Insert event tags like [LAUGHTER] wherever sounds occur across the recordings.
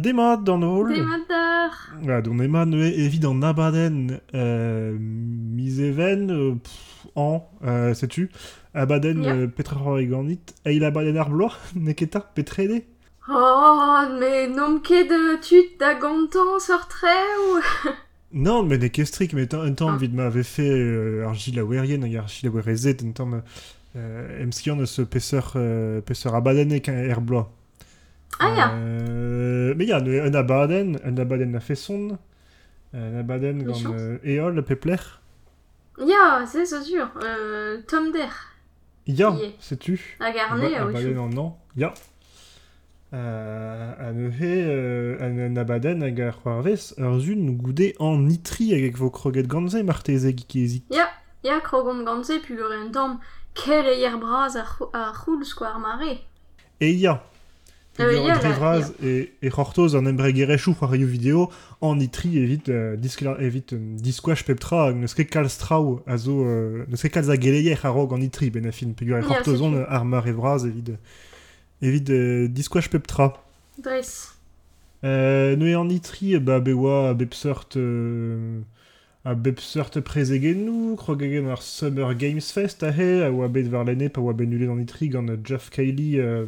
Demat dans hol. Demat d'ar. Ja, don ema neue evit an abaden euh, miseven euh, pff, an, euh, sais-tu? Abaden Ja. euh, petra hor eganit, eil abaden ar bloa, [LAUGHS] neketa, petrede Oh, mais nom ket de tut da gantan sortre ou... [LAUGHS] Non, mais ne kestrik, mais un temps, Ah. vid m'avait fait euh, ar gil a werien, hag ar gil a werezet, un temps, emskian euh, peseur abaden ek er bloa. Ah ya, Euh, mais ya, ne- un abaden, un abaden a fesson, un abaden gant Méchant. euh, eol, pepler. ya, c'est ça sûr. Euh, Tom der. Ya, sais-tu? A garne, a abaden wechou. an an, ya. Euh, an ehe, euh, an, an abaden hag ar c'hoarvez, ur zun goude an nitri hag vo kroget ganze marteze gikezit. Ya, ya krogon ganze pu gore un tamm kel e yer braz ar c'hou- ar c'houl square mare. E ya. Euh, Peogwir ya, o drevraz là, e, e c'hortoz an embregerechou c'hoar rio video an nitri evit euh, evit euh, diskouach peptra hag neus ket kalz traoù a zo euh, neus ket kalz a geleier a rog an nitri ben a fin peogwir e Ya, c'hortozon setu. ar mar evraz evit evit euh, diskouach peptra. Dres. Euh, en nitri, bah, bewa, bepsort, euh, a bepsort prezegennou, krogagen ar Summer Games Fest a a oa bet l'année, pa oa ben nulet en nitri, gant euh, euh,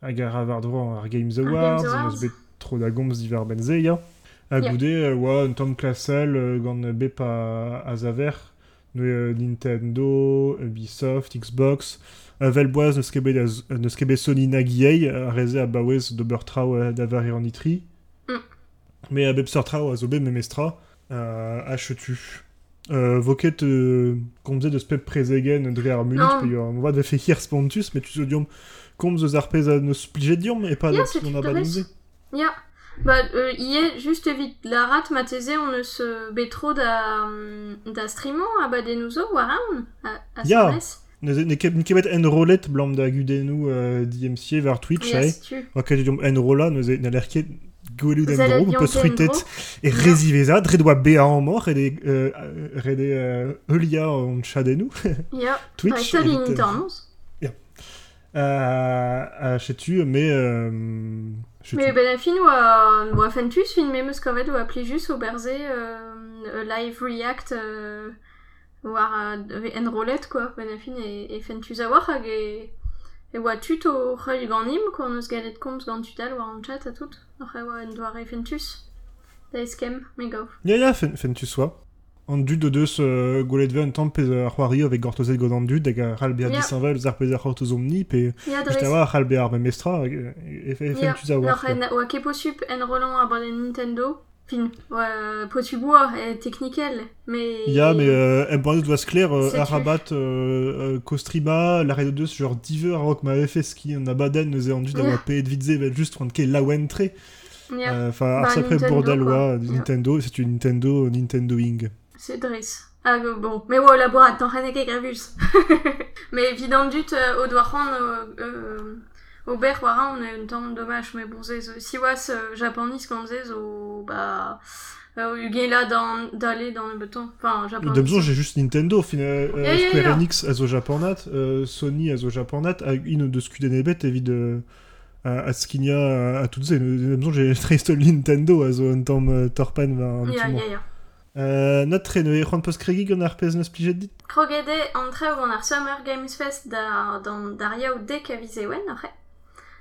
hag ar avar droit ar Games Awards, an eus bet tro da gomz divar ben zeia. A Ya. goude, euh, oa, un klasel, euh, gant bep a, a zaver, euh, Nintendo, Ubisoft, Xbox, a vel boaz neus kebet Sony nagiei, a reze a bawez d'ober trao d'avar en nitri. Mm. Mais a bep sortra o a zo bet memestra, a chetu. Euh, voket euh, komze deus pep prezegen dre ar Non. pe yo an oad vefe hir spontus, met tu zo diom komz eus ar pez a neus plijet diom, e pa dres. badonze. Ya. Bah, euh, ie, juste evit la rat on eus betro da, da streamant a badenouzo war aon a, a Ya. SMS. Ne, ket, en rolet blam da gudenou euh, DMC var Twitch, Ya, ae. ket diom en rola, ne ket gwelout en Zalet dro, diom peus ken fruitet dro. e reziveza, dre doa be a an mor, rede, euh, euh, eulia an chadenou, Ya. Twitch. Evit, euh, internos. Euh, euh, sais-tu, mais... Euh. Mais ben a fin oa, oa fentus fin memeus kovet oa plijus o berze euh, live react euh, war en roulette quoi ben a fin e, e fentus a war hag e, e oa tut o c'heuil gant im ko neus galet komz gant tutal war an chat a tout oc'h e oa en doar e fentus da eskem me gav Ya, ya, fen, fen tu sois. An dud de deus euh, golet ve un tamm pez ar c'hoario avec gortozet god an dud, hag ar c'hall bear Ya. disanvel eus ar pez ar c'hortoz omni, pe ya just a war ar bear hag, e, fen ya tu a war. oc'h en oa kepo sup en rolan a bad Nintendo fin oa potu boa e technikel mais Ya, mais euh, en point doa skler euh, arabat euh, euh, kostrima, la de deus genre diver rock m'avait fait ski an abaden neuze an dud a Ya. oa peet vitze vel just rand ket laouentre. ya Euh, Enfin, Bah, Nintendo, oa, Ya. Nintendo, c'est une Nintendo, Nintendoing. C'est Driss. Ah euh, bon, mais ouais, la boîte, t'en rennes que gravus. [LAUGHS] mais évidemment, du au doigt rendre euh, au ber waran, on est un temps dommage, mais bon, c'est si was euh, japonais quand au bah euh, il là dans d'aller dans le béton, enfin japonais. De besoin, j'ai juste Nintendo, fin, euh, euh, Square. Enix a zo japonat, euh, Sony a zo japonat, a in de euh, a, a skinia a, a toutes ces. De besoin, j'ai [LAUGHS] triste Nintendo a zo un tamm euh, torpen va un petit ya. Euh, notre ne e c'hoant post kregi gant ar pez neus plijet dit Krogede entre on ar Summer Games Fest da, dans Daria ou dek a visewen, après.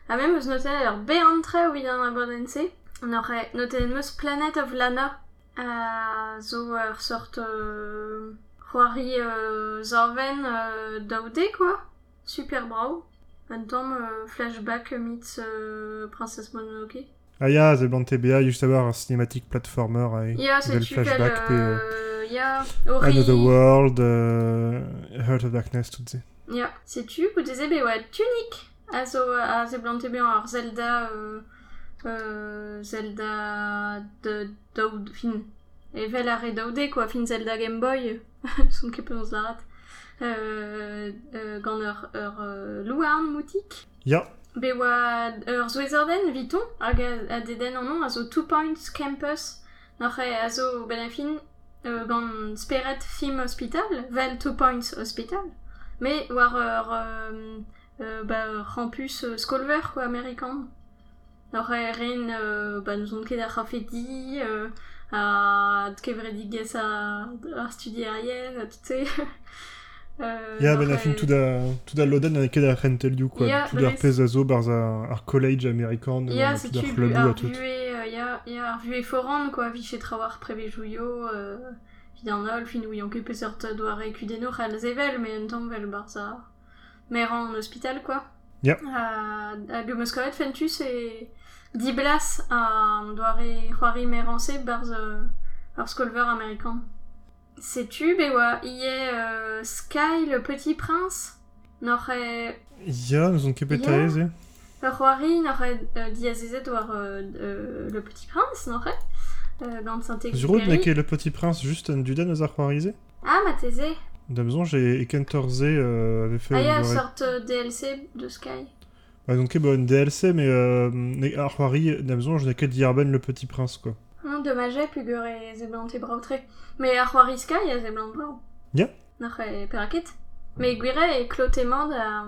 A même eus noten ur be entre ou an abordense. On aurait noten meus Planet of Lana. A zo ur sort euh, c'hoari euh, zorven euh, quoi. Super bravo. Un temps euh, flashback meets euh, Princess Mononoke. Ah ya, ze blant TBA, just avoir un cinématique platformer a Ya, c'est Bel tu quel... flashback, Euh, ya, Ori... Another World, euh, Heart of Darkness, toutes ces. Ja, sais-tu, ou des ebe ouais, tunique. a zo a ze blante bien ar Zelda euh, euh, Zelda de daoud fin evel ar daoude quoi fin Zelda Game Boy [LAUGHS] son ket peus zarat. Euh, euh, gant ur, ur euh, louarn moutik. Ya. Yeah. Be oa ur zoezarden viton hag a, a deden an an a zo Two Points Campus n'ar a zo benafin euh, gant speret film hospital vel Two Points Hospital. Me war ur bah, campus euh, Skolver, quoi, américain. N'aurait rien, euh, bah, nous on ket ar rafedi, euh, a kevredigez a, ar studieriel, tout sais. Euh, Ya, ben fin tout da, tout da loden an ket ar rentelioù, quoi. Tout ar brez. pez a zo barz ar, college euh, c'est tout ar tu clubou ar a tout. euh, ya, ya vue foran, quoi, vichet trawar prevejouio, euh, vidanol, fin kudeno c'hal zevel, mais tamm vel barza meran en hospital, quoi. Ya. A, a gemeskoet fentus e diblas a doare c'hoari meranse barz euh, ar skolver américain. Sais-tu, bewa, y est euh, Sky, le petit prince, n'aurait Ya, nous on ket pet Ya. aez, e. Euh, war euh, euh, le petit prince euh, dans Zurod na Saint-Exupéry. ket le petit prince juste an dudan eus ar c'hoarize Ah, ma thésée. Damzon, j'ai e kentorze euh, avait fait... Ah, il y a une une sorte de DLC de Sky. Bah, donc, bon, DLC, mais euh, ne- ar c'hoari, damzon, je n'ai que Diarben le petit prince, quoi. Hum, dommage, pugur et zeblant et brautré. Mais à Roari Sky, il y a zeblant brau. Ya. N'aurait peraket. Mais guire et clotement à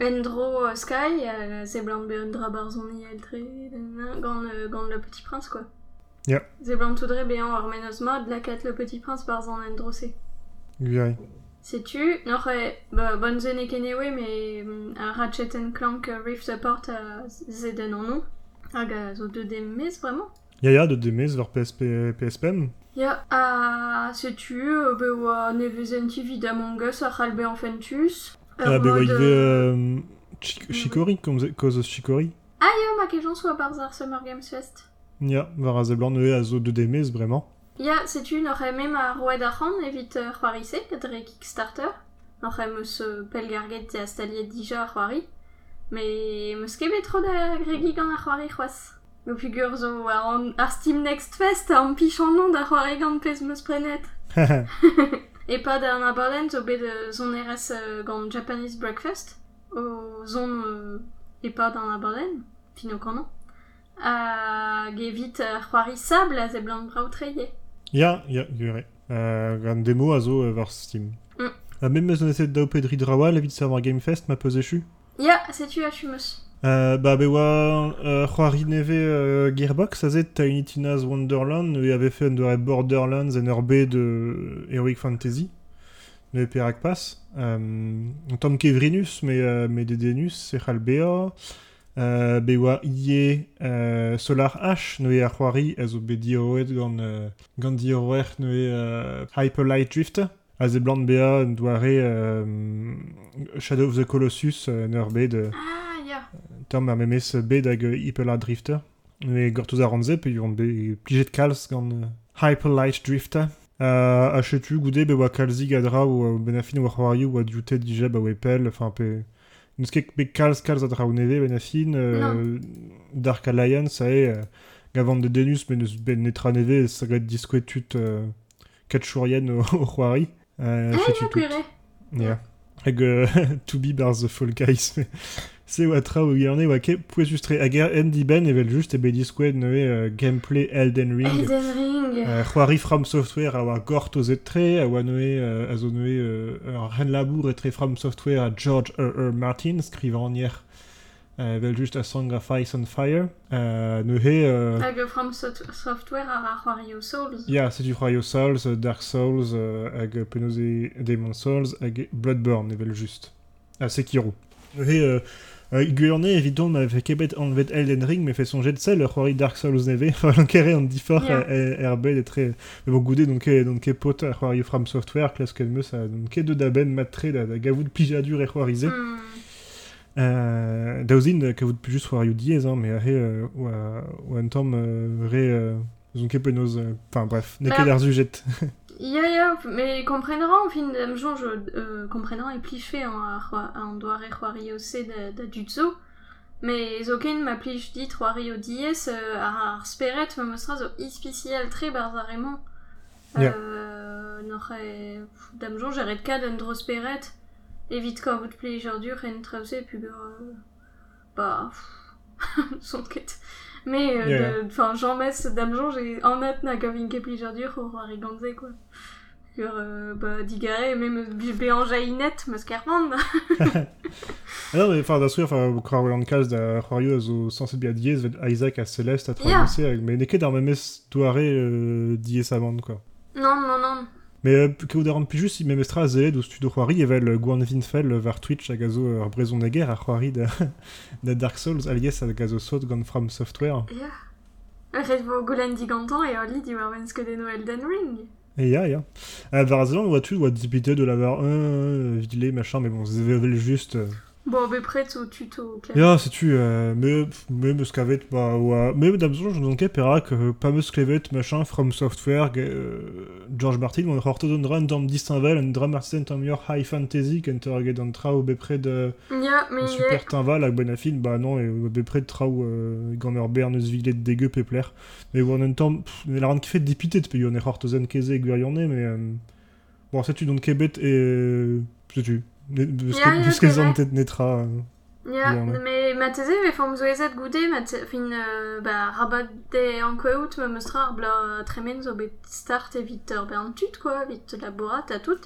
Endro euh, Sky, euh, zeblant beundra barzoni eltre, gant le, petit prince, quoi. Ya. Zeblant toudre béant ormenos mod, la cat le petit prince barzan Endrosé. Guveri. Sais-tu, bah, kenewe, mais hum, un Ratchet and Clank euh, Rift Support à Zeden en nom. Hag a zo 2D mes, vraiment. Ya, ya, de demez vers PSP, PSPM. Ya, a sais-tu, euh, be oa nevezen TV d'Among Us a c'halbe en fentus. Ah, bah, y avait euh, cause Chicory. Ah, ya, ma kejon soit Barzar Summer Games Fest. Ya, var a a zo de demez, vraiment. Ya, sais-tu, n'aurait même à Roed Arran évite euh, Roarise, cadre Kickstarter. N'aurait meus euh, pelgarget et astalier déjà à Roari. Mais meus kebe trop d'agrégig gant ar Roari c'hoaz. Me figure zo ar, an- ar Steam Next Fest an pichon nom da Roari gant pez meus prenet. [LAUGHS] [LAUGHS] E pa d'an abaden zo bet euh, zon RS euh, gant Japanese Breakfast. O zon euh, e pa d'an abaden, fino kanon. A gevit ar Roari sable a zeblant. Ya, ya, gure. Euh, gant demo a zo euh, var Steam. Mm. A même meus an eset dao pedri drawa, la vit server Game Fest, ma pose echu. Ya, sais-tu, achumeus. Euh, ba be oa euh, c'hoari neve euh, Gearbox a zet Tiny Tina's Wonderland e avait fait un de Borderlands en RB de Heroic Fantasy ne perak pas euh, en tom kevrinus mais euh, mais de denus se c'halbea euh, be oa ie euh, Solar H ne ar c'hoari a zo be dioet gant euh, dioer ne euh, Hyperlight Drift a ze blant bea un doare euh, Shadow of the Colossus euh, RB de Ah, ya. Tom ar memes bet hag euh, Hyperlight Drifter. Ne gortouz a ranze, pe yon be plijet kalz gant euh, Hyperlight Drifter. Uh, achetu goude be oa kalzig a dra ou euh, benafin ou c'hoarioù ou a dioutet dija ba wepel, enfin pe... Neus ket be kalz kalz a dra ou neve benafin, euh, Dark Alliance a e euh, gavant de denus eus ben netra neve sa gret diskouetut euh, o c'hoari. Uh, Ah, ya, tout. Ja. Hag to be bar the Fall Guys. Se oa tra o gerne oa ket pouez justre hag er en diben evel just e bet diskouet neue uh, gameplay Elden Ring. Elden Ring. Uh, c'hoari From Software a oa gort o zetre, a oa neue, uh, a zo uh, ur ren labour etre From Software a George R. R. Martin, skrivan hier uh, evel just a Song of Ice and Fire. Uh, neuhe... Uh, Hag From Soft- Software ar ar Wario Souls. Ya, c'est du Royal Souls, euh, Dark Souls, euh, hag penaos e Demon Souls, hag Bloodborne, evel just. Ah, Sekiro. Et, euh, euh, Gurne, évidemment, m'avait kebet enlevet Elden Ring, mais fait son jet de sel, le Rory Dark Souls neve, [LAUGHS] diffor, Yeah. yeah. RB, est très... Mais bon, goudé, donc, donc, pot, Rory From Software, classe qu'elle me, ça, donc, de daben, matre, da, da gavout pijadur et roarisé. Hmm. Euh, daouzin, kavout plus juste Rory diez, hein, mais, euh, ou, ou un temps, euh, ré, euh, euh, enfin, bref, n'est Bah. [LAUGHS] Ya, ya, mais comprendra, en fin de jour, je euh, et pliché en ar- en doare Wario C da, da dutzo. Mais zoken ma pliche dit Wario dies euh, ar ar speret me mostra zo ispicial tre barzarement. Ya. Euh. Dame jour, j'arrête cas d'un dro speret. Vous te plaît, aujourd'hui, rien de trausé, puis euh, bah, son [LAUGHS] quête. Mais, euh, Yeah. enfin, j'en mets, dame jour, j'ai en net na gavin ke pli aujourd'hui, au Riganze, quoi. Ur, euh, bah, digare, même meus kermand. [LAUGHS] Ah non, mais enfin, da souer, enfin, krar an kalz da c'hoario a zo biad diez Isaac a Celeste a Ya. traversé, mais neket ar memes doare euh, diez amant, quoi. non, non, non. Mais euh, ke ou an plijus, si memestra zeled ou studio c'hoari evel Gwan Vinfell var Twitch a gazo ur brezon da ger a c'hoari da, [LAUGHS] da Dark Souls, alies a gazo sot gant From Software. Ya. Ret vo golen digantan e oli di war venske de no Elden Ring. Et ya, ya. Euh, var a zelan, oa tu, oa dipite de l'avoir un, euh, videle, machin, mais bon, zevel juste... Euh, Bon, be pret au tuto, clair. Ja, setu, euh, me, me meus kavet, ba, oa, me damzon, je ket perak, euh, pa meus klevet, machin, From Software, euh, George Martin, on dra un tamm distinvel, un dra martisen tamm ur high fantasy, kent ur get an trao de Ya, me de ye. super tinval, hag bon afin, ba non, e bepred trao euh, gant ur bern eus vilet dégueu pepler. Mais bon, un tamm, pff, ne la rand kifet dipitet, pe yon e c'horto zen keze gwirionne, mais, euh, bon, setu don kebet, et, euh, zantet netra, euh, Ya, Bien, ouais. me ma teze ve form zo ezet goude, ma te, fin, euh, ba, rabat de an koeout, me meustra ar bla tremen zo bet start evit ur bern tut, quoi, vit labourat a tout.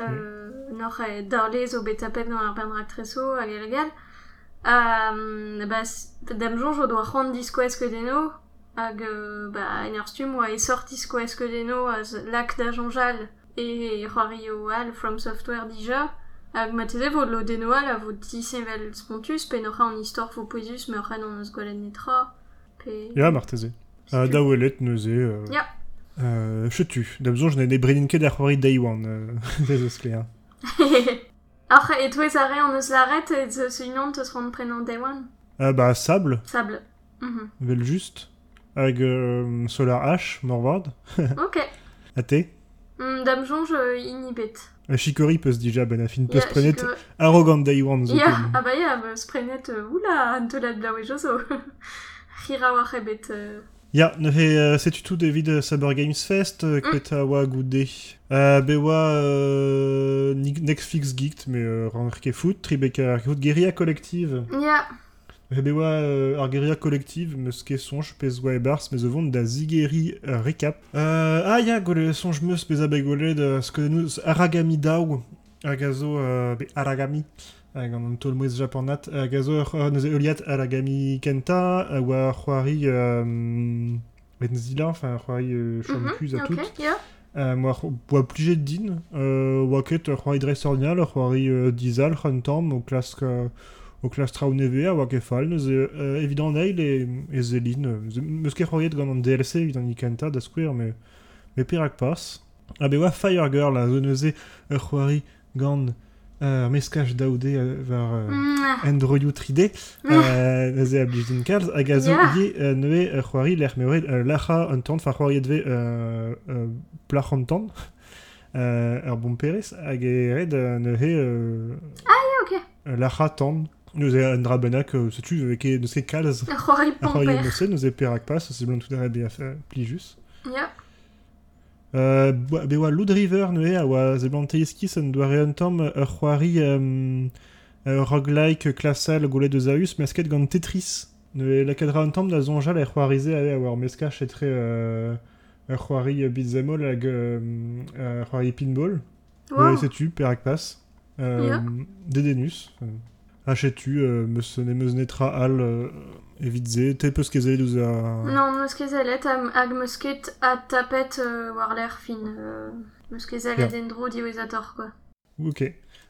Euh, Nor e darle zo bet apet dans ar bern rak treso, hag e regal. Euh, ba, s- damjon jo doa c'hant diskoez ket eno, hag, euh, ba, en ur stum oa e sort diskoez ket eno az lak da jonjal e c'hoari o al From Software dija. Hag ma teze vo lo denoa la vo disevel spontus, pe n'oc'ha an istor vo poezus, me oc'ha an eus gwelet netra. Pe... Ja, marteze. Uh, da welet neuze... Euh, Ya. Euh, chetu. Da besoin, je n'ai bredin ket ar c'hoari day one. Euh, [LAUGHS] des eus klear. Après, et toi, ça an eus l'arrête, et ce ce unan te se rend prenant day one Uh, ba, sable, Sable. Mhm. vel just. Hag euh, Solar Ash, morvard. [LAUGHS] Ok. A te. Mm, Dame jonge euh, inhibet. Uh, Chicory peus dija ben a fin peus Ya, prenet arrogant day one. ah bah ya, bah, sprenet, euh, oula, an teulad blaou e jozo. [LAUGHS] Rira war ebet. euh, Ya, ne he, euh, setu tout David Saber Games Fest, euh, Mm. kwet a oa goude? Be oa euh, ni- Netflix Geeked, mais euh, ran ket foot, tribeka foot, Guerilla Collective. Ya, Ebe oa euh, ar Guerilla Collective, meus ket sonj pez oa e bars, vont da zigeri euh, recap. Euh, ah ya, gole sonj meus pez a begolet de skeudennouz Aragami Dao, hag a zo, euh, Aragami, hag an an tolmouez japonat, hag a zo ur neuze euliat Aragami Kenta, hag oa c'hoari euh, Benzila, enfin c'hoari euh, champuz a tout. Euh, moi, oa plijet din, euh, oa ket c'hoari dresornial, c'hoari euh, dizal, c'huntam, o klask... Euh, o klas trao neve a oa ket fall, neuze euh, e, e zelin. euh, ze- Meus ket c'hoariet gant an DLC an ikenta da perak pas. A be oa Fire Girl a zo neuze ur c'hoari gant euh, meskaj daoude euh, var euh, Mm, Android 3D, euh, neuze a blij din kalz, hag a zo Ya. ie euh, neue ur c'hoari l'er meore euh, lacha un tan, fa c'hoariet ve euh, euh, plach an [LAUGHS] euh, ur bon perez, hag e red euh, euh, ok. euh, lacha tan, neuze an dra bennak, euh, setu, [LAUGHS] euh, ke neus ket kalz, C'hoari a c'hoari pomper. neuze, neuze perak pas, se blant tout a be a fa- plijus. Ya. Euh, be oa Loot River neue a oa ze blant teiskis an doare un tamm ur c'hoari euh, roguelike klasal goulet de Zaus, mesket gant Tetris. La kadra un tamm da zonjal er c'hoarize a a war meska chetre euh, ur c'hoari euh, beat'em all hag euh, c'hoari pinball. Wow. Ouais, setu, perak pas. Euh, Ya. Dedenus. Euh, Hachetu, euh, meus ne meus netra al evitze, te peus kezet a... Non, meus ket zelet am hag meus ket a tapet euh, war l'air fin. Meus ket zelet endro diwezator, quoi. Ok.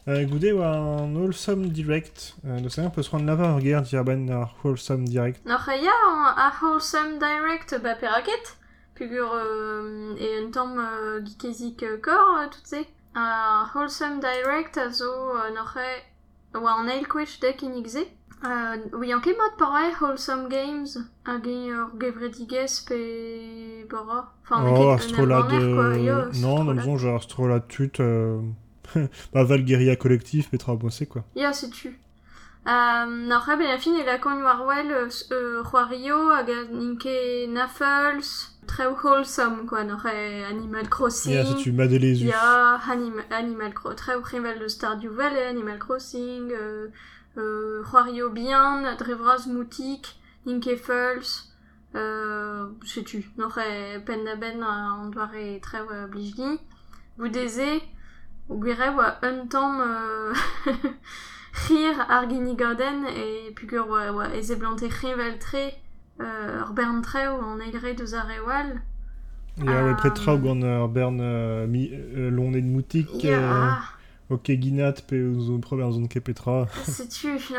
Euh, goude oa an Wholesome Direct. Euh, no un peus rand lava ur ger diarben ar Wholesome Direct. Noc'h ya an a Wholesome Direct ba peraket, pugur euh, e un tamm euh, gikezik euh, kor, euh, tout se. A Wholesome Direct a zo euh, e oa an eil kwech dek inigze. Euh, oui, an ket mat pareil, Wholesome Games, hag e ur gevredigez pe bora. Enfin, oh, ar euh, yo, non, nam zon, ar strolad tut... Euh... [LAUGHS] ba Valgueria Collectif, petra bosse, quoi. Ya, se tu. Euh, Noc'h ben a fin e la kon war well euh, hag a ninke Naffles, treo wholesome, quoi, e Animal Crossing. Ya, setu, madelezu. Ya, anim Animal Crossing, treo prevel de Stardew Valley, Animal Crossing, euh, euh, drevraz moutik, ninke Fulls, euh, se tu. Noc'h e pen da ben a an doare treo euh, blijni. goudeze, ou gwire oa un tamm euh, [LAUGHS] rire ar ginigoden e pugur oa eze blante tre euh, treo an eilre deus ar ewal. Ya, Ah. ouais, pretra gant ur bern euh, mi, euh, lonet moutik, Ya, euh, ok ginat pe zo prober zon ket petra. setu, fin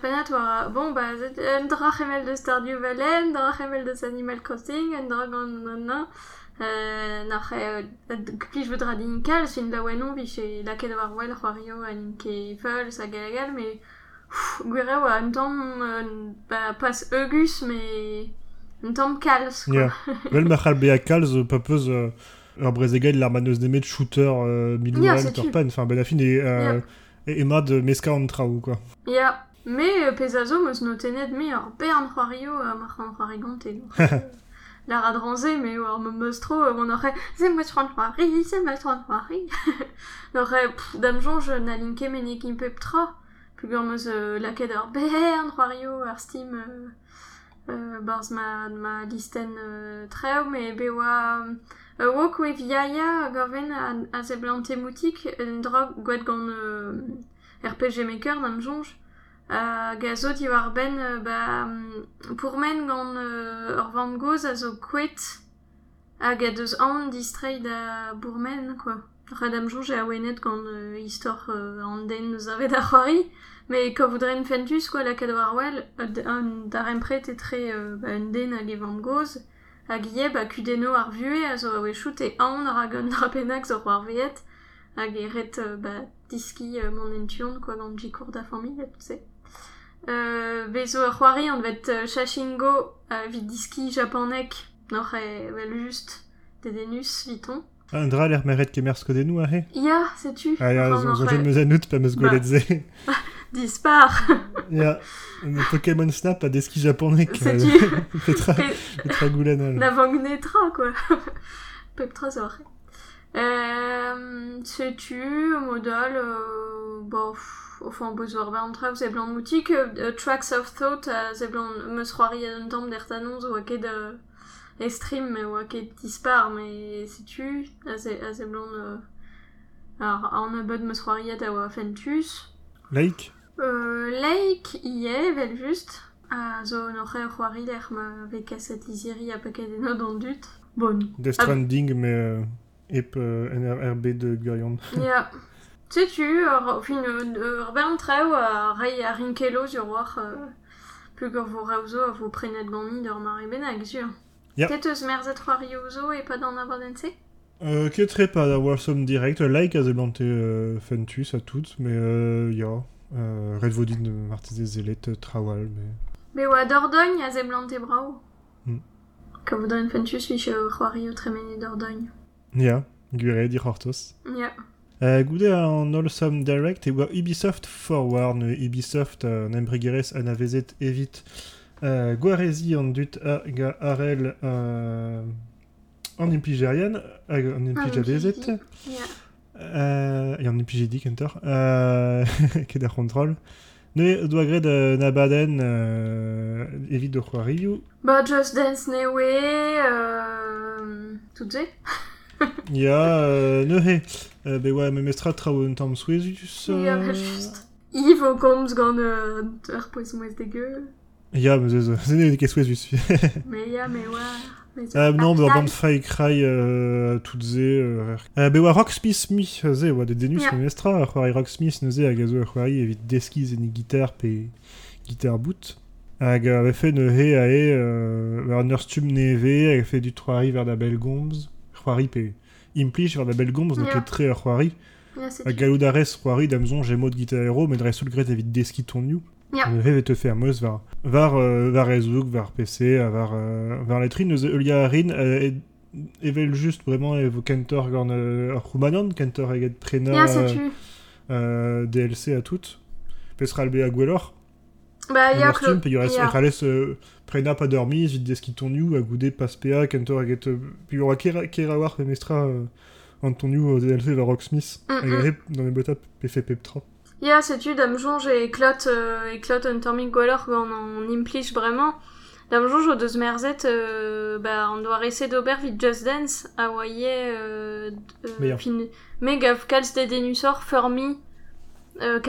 penat bon, ba, zet, un dra c'hevel de Stardew Valley, un dra c'hevel de Animal Crossing, un dra gant nan nan, euh, n'ar e, plij vo dra din kalz, fin da wenon, vi che laket war wel c'hoario an ke feul, sa galagal, me, gwire oa un tamm, euh, pas eugus, me, un tamm kalz, quoi. Vel [LAUGHS] ma c'hal be a kalz euh, ur l'ar maneus nemet shooter euh, milouan ur pan, enfin ben a fin e, euh, e emad euh, meska an quoi. Me euh, pez a zo meus no tenet me ar bern c'hoario a mar c'han c'hoari gante. La [LAUGHS] me me meus tro, euh, on aurait c'est moi c'hoan c'hoari, c'est moi c'hoan c'hoari. [LAUGHS] N'aurait, pff, dam jonge na linke men ekin pep tra. Kugur meus euh, laket ur bern, c'hoario ar steam, euh, euh, barz ma, ma listen euh, treo, me bewa euh, wok we yaya gorven a, a ze blante moutik en drog gwaet gant euh, RPG Maker nam jonge. a gazo di war ben euh, ba pourmen gant euh, ur vant goz a zo kwet hag a deus an distrait da bourmen, quoi. Radam jonge a wenet gant euh, istor euh, an den zavet a c'hoari. Mais ko voudren fentus quoi la kado ar wel euh, d- un dar empret etre euh, ba, un den hag e vant goz hag ie ba kudeno ar vue a zo a wechout e an ar agon drapenak zo war viet hag e ret euh, ba, diski euh, mon ention quoi gant jikour da famille tu sais euh, bezo ar c'hoari an vet euh, chachingo a vid diski japanek noc'h e vel just dedenus viton. Un dra l'er meret kemer skodenou a he? ya setu Ah ya, Enfin, zo, zo noc'h jen e meus anout pa meus Bah. gwelet [LAUGHS] dispar Ya, un Pokémon Snap a deski japonek. Setu. Petra, Et- petra goulenal. Na vangnetra, quoi. Pep tra zorre. Euh, sais-tu, modal, euh, bon, pff, enfin, bezo ar bern tra, ze blant moutik, euh, Tracks of Thought, euh, ze blant meus c'hoari an tamm d'er tanons, oa ket euh, estrim, mais oa ket dispar, mais sais-tu, a ze, a ze blant, euh, ar, an abod meus c'hoariet a oa fentus, Like? Euh, Lake, ie, vel just. A zo n'oc'h eo c'hoari l'er ma veka set liziri a paket eno d'an dut. Bon. Death Ah. Stranding, mais euh, ep euh, NRB de Gurion. Ya. Ur, fin, ur ur bern treo a rei a rinkelo sur war euh, pugur vo a vo prenet mare benag, sur. Ya. Ket eus merzet c'hoari ouzo e pa d'an abordense Euh, que très pas d'avoir somme direct. Like a zeblante euh, Fentus à toutes, mais euh, ya. Euh, Red Vodin de Martizé Zelet euh, Trawal, mais. Be oa dordogne a ze blant e brao. Hmm. Ka voudren fentus vich ur c'hoari o tremene dordogne. Ya, Gure, dir Hortos. Ya. Euh, goude an Allsome Direct e oa Ubisoft Forward, Ubisoft euh, an embrigerez an avezet evit euh, Guarezi an dut a ga arel euh, an impligerian, an implig avezet, Ya. Euh, e an implig dik enter, euh, [LAUGHS] ket ar kontrol. Ne doa gred euh, na baden euh, evit de c'hoarioù. Bah, Just Dance Newe, euh... Tout ze [LAUGHS] Ya, euh, ne he, euh, be oa trao un tamm souezus. Ya, bah, juste. Yves au komz gant euh, ur poez mouez dégueu. Ya, me zez, ze ne ket souezus. Mais ya, mais ouais. Mais Ah non, band Fire Cry euh, tout ze euh, euh, be oa Rocksmith mi ze oa de denus Ja. yeah. mestra ar c'hoari Rocksmith neuze hag a zo ar c'hoari evit deskiz en gitar pe gitar boot hag a vefe ne he a e euh, ar ur stum neve hag a fe du c'hoari ver da bel gomz c'hoari pe implij ver da bel gomz ne Ja. ket tre ar c'hoari Ya, c'est hag galou da rez c'hoari d'amzon j'ai mod gitar hero met dre soul gret evit deski ton you Ja. Ne he te fer meus var var euh, var ezouk var PC a var euh, var letrin neuze eulia rin euh, et evel just vraiment evo kentor gant euh, ar c'houmanon kentor eget prena tu. euh, DLC a tout pesra be a gwellor Bah, ya, pe rales euh, prena pas dormi vit deski ton you a goude pas PA kentor eget euh, puis aura kera kera war pe mestra euh, an DLC le Rocksmith Mm, a dans les botap pe fe peptra Ya, c'est tu, dame jonge et clot, euh, et clot un torming gwellor gant an implij bremañ. Dam jonj o deus merzet, euh, bah, on doit rester d'ober vid Just Dance, a oaie, euh, euh, Meilleur. fin, me gav kalz de denusor fermi, euh,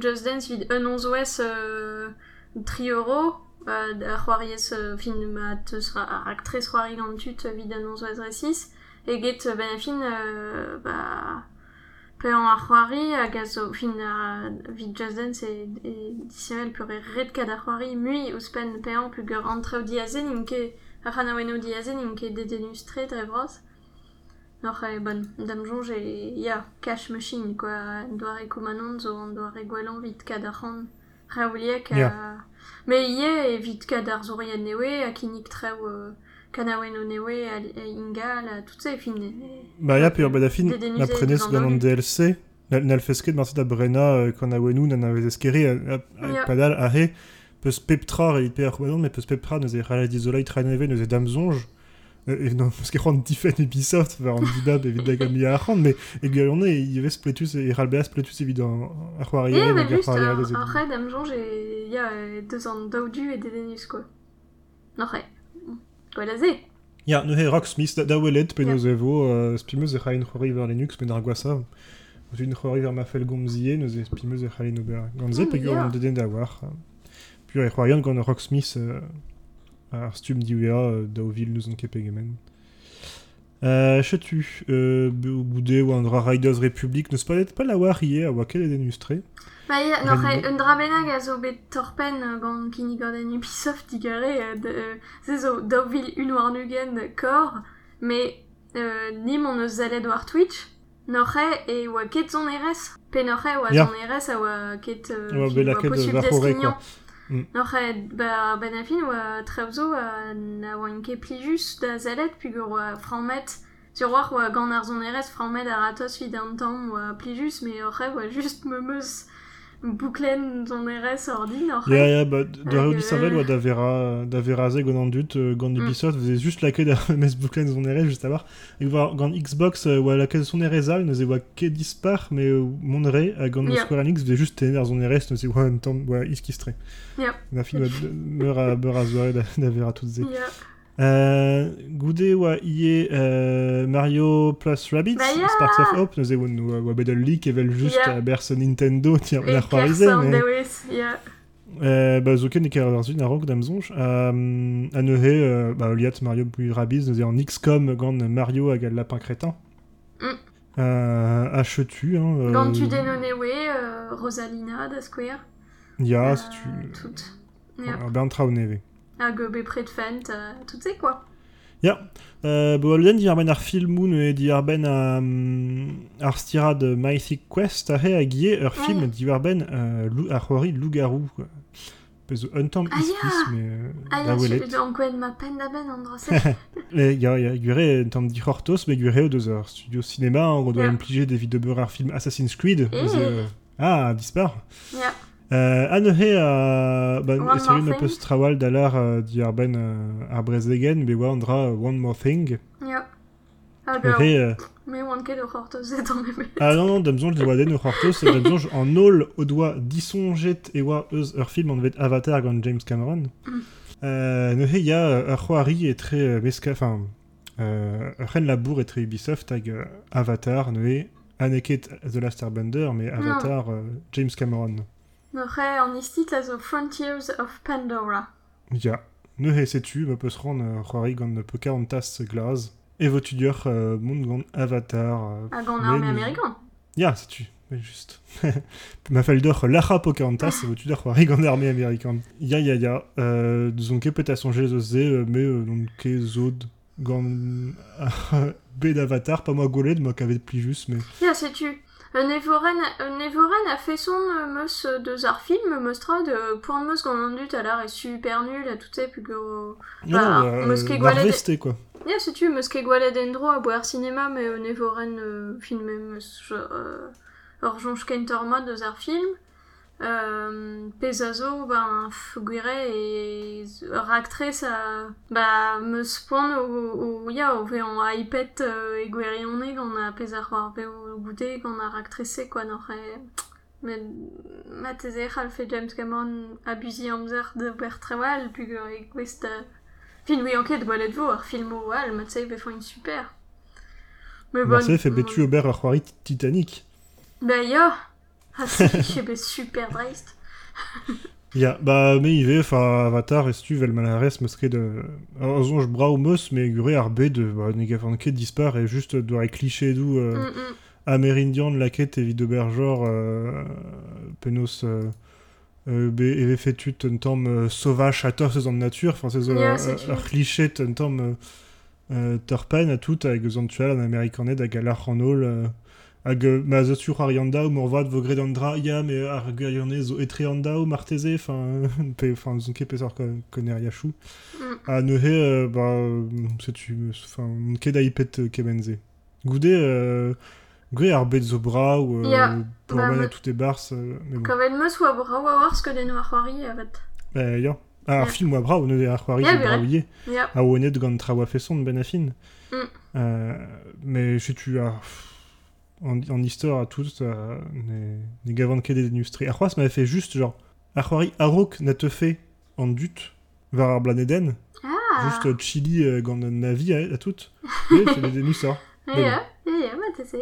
Just Dance vid un onz ouez, euh, tri euro, euh, ar c'hoariez, euh, fin, ma teus ra, ar actrice c'hoari gant tut euh, vid un onz ouez resis, e get, euh, ben, fin, euh, bah, pean ar c'hoari hag a zo fin a vid Just Dance e, e disirel pur e red kad ar c'hoari mui ouzpen pean pugur antreo diazen im ket ar c'hanaoueno diazen inke ket dedenus tre dre vros Nor e bon, dam jonge e ya, cash machine, quoi, an doare koumanon zo an doare gwelan vid kad ar c'han raouliek a... Yeah. Me ie evit kad ar zourien newe a kinik treo... Euh, kanaouen o newe a, a ingal a tout se fin e... Bah, ya, peur bada fin, Des denusés la prenez dans le- DLC, na- n'al fesket marset a brena euh, quand a wenou nan avez eskeri, a, a, Ya. a padal a he, peus peptra c'houanon, mais peus peptra neuze rala dizolai traneve neuze damzonj, euh, et non, parce que c'hoant difen Ubisoft, var an dibab evit da gami a c'hoant, mais e gwirionne, e yves spletus, e ralbea spletus nag bah ar juste, c'hoariere ar- da après, dam jonj e... Ya, euh, deux ans daoudu et dedenus, quoi. Non, re. Ze. Ya, ne he Rocksmith, da, welet, pe Ya. neuze vo, euh, spimeuse e c'hain c'hoari ver Linux, men ar gwasa, Oz un c'hoari ver ma fel gomzie, neuze spimeuse e c'halin ober gantze, Mm, pe ya. an deden da war. Puis e c'hoarian gant Rocksmith euh, ar stum diwea euh, da o vil nous an kepegemen. Euh, chetu, euh, goude ou an dra Riders Republic, neus palet pas la war ie a oa ket eden ustre. Bah, ya, non, Rennes- re, un drabenag a zo bet torpen euh, gant kini gant Ubisoft digare, euh, de, euh, zo daouvil un war nugen kor, mais euh, nim on eus zalet war Twitch, noc'he e oa ket zon erez, pe noc'he oa Ya. zon erez a oa ket euh, Oa bet var quoi. Noc'he, ba, ben a fin oa trevzo a na oa ket plijus da zalet, puis oa franmet, sur war oa gant ar zon erez franmet ar atos vid an tamm oa plijus, mais oc'he oa just me meus bouklen zon erez ordi, noc'he. Ya, ya, ba, da Hag, reo disavel euh, oa da vera, da vera ze gant an dut, euh, gant Mm. Ubisoft, veze just lakaet da mes bouklen zon ere, just a war. E war gant Xbox, euh, oa lakaet zon ere zal, neuze oa ket dispar, me euh, mon gant Ya. Square Enix, veze just tener zon ere, neuze oa un tamm, oa iskistre. Ya. Na fin oa meur a, meur a zoare da, da vera tout ze. Ya. Euh, goude oa ie euh, Mario plus Rabbids, ya. Sparks of Hope, neuze oa, oa, oa bedel lik evel just Ya. a berce Nintendo, [LAUGHS] tiens, la mais... ya. Euh, bah, e a. Euh, a euh, bah, Mario plus Rabbids, neuze an XCOM Mario hag al lapin crétin. Mm. Euh, a chetu, hein. euh, tu denonewe, euh, Rosalina da Square. Ya, euh, si tu... Tout. Ya. Ar bern trao neve. Hag euh, bepred fent, euh, tout c'est quoi. Ya. Euh, bo alden di ar ben ar filmoun e di ar ben a, um, ar stirad Mythic Quest a he a gie ur film Ouais. di ar ben euh, lou- ar c'hoari loup-garou. quoi. Pez un tamm Ah, iskis, ya. mais euh, Ah da ya, welet. tu en kwen ma pen da ben an droset. [LAUGHS] [LAUGHS] E, ya, ya, gure en tamm di c'hortos, me gure o deus ur studio cinéma, an doa Ya. implije devit de beur ar film Assassin's Creed. Eh. Euh, ah, dispar. Ya. Euh, an neuhe a... Ba, One esterion More a peus trawal dalar euh, di ar ben euh, ar brezegen, be oa an dra euh, One More Thing. Hag euh, Neuhe... Euh, me oan ket ur c'hortoz zet an ebe. ah non, non, damzonj de oa den ur c'hortos, damzonj an nol o doa disonjet e oa eus ur film an vet Avatar gant James Cameron. Mm. Euh, neuhe ya euh, ur c'hoari e tre euh, meska... Enfin, euh, ur ren labour e tre Ubisoft hag euh, Avatar, neuhe aneket The Last Airbender, mais Avatar euh, James Cameron. Noc'he an istit a zo Frontiers of Pandora. Ya. Neuhe setu, ma peus ran ur c'hoari gant poka an tas glaz. E vo tu dior euh, mont gant Avatar... Euh, Hag an Mais arme amerikan. Ya, setu. Mais juste. [LAUGHS] Ma fel d'or lacha Pocahontas, vo tu dior c'hoari gant armée américaine. Ya, ya, ya. Euh, Zon ket peut a songer zo ze, euh, me euh, non ket zod gant [LAUGHS] bet d'Avatar, pas moi goled, moi kavet pli just, mais... Ya, setu. Un evoren, un evoren a fait son meus euh, ar film, meus trad, euh, poan meus gant an dut a lar e super nul a tout se, pug o... Non, euh, meus quoi. Ya, setu, meus ket gwalet endro a boer cinema, me un evoren euh, film meus euh, ur jonj kentor mod deus ar film. Euh, pez a zo, ben, f- gwire e ur actress a... Ba, meus poan o, o, ya, o ve an iPad euh, e gwerionne gant a pez ar war be o goude gant ar actresse, quoi, nor e... Mais ma teze c'hall fait James Cameron abusi amzer de bertrewal, puis que quest Fin oui enquête boilet vo ar film o wal, ma tze be une super. Mais bon. Marseille fait betu ober ar c'hoari Titanic. Ben ya. Ah je be super dreist. [LAUGHS] Ja, bah, me ive, fa avatar, estu vel malares, meus ket, euh, je brau meus, mais gure ar bet, bah, nega fan ket dispar, et juste doare cliché d'où, euh, mm -mm. Amerindian, laket, evit berjor, euh, penos, euh, euh, be, eve fetut un tamm euh, sauvage à torse en nature, enfin, c'est yeah, euh, ar cliché un euh, euh, torpen a tout, avec zantual en amerikanet, hag a ol, euh, hag ma zo sur arianda ou morvad vo gredandra ya me ar gaione zo etreanda ou marteze enfin [LAUGHS] pe enfin zon ket pesar koner yachou Mm. a neuhe euh, ba setu enfin ket da ipet euh, kemenze goude euh, gwe ar bet zo bra ou euh, pour bah, a tout e bars euh, mais bon Kavel meus oa brau a war sket en ar c'hoari avet. eh, ya ah, ar Ya. film oa bra ou neude ar c'hoari Ya, zo bere. bra ouie Ya. a oenet gant traoa feson ben afin Mm. euh, mais setu a en, en histoire à tous euh, ne, ne gavant ket d'industrie ar m'avait fait juste genre ar c'hoari arok na te fait en dut var ar blaneden Ah. juste euh, chili euh, gant navi a, a tout et c'est des denusor Ya, mais ya, ma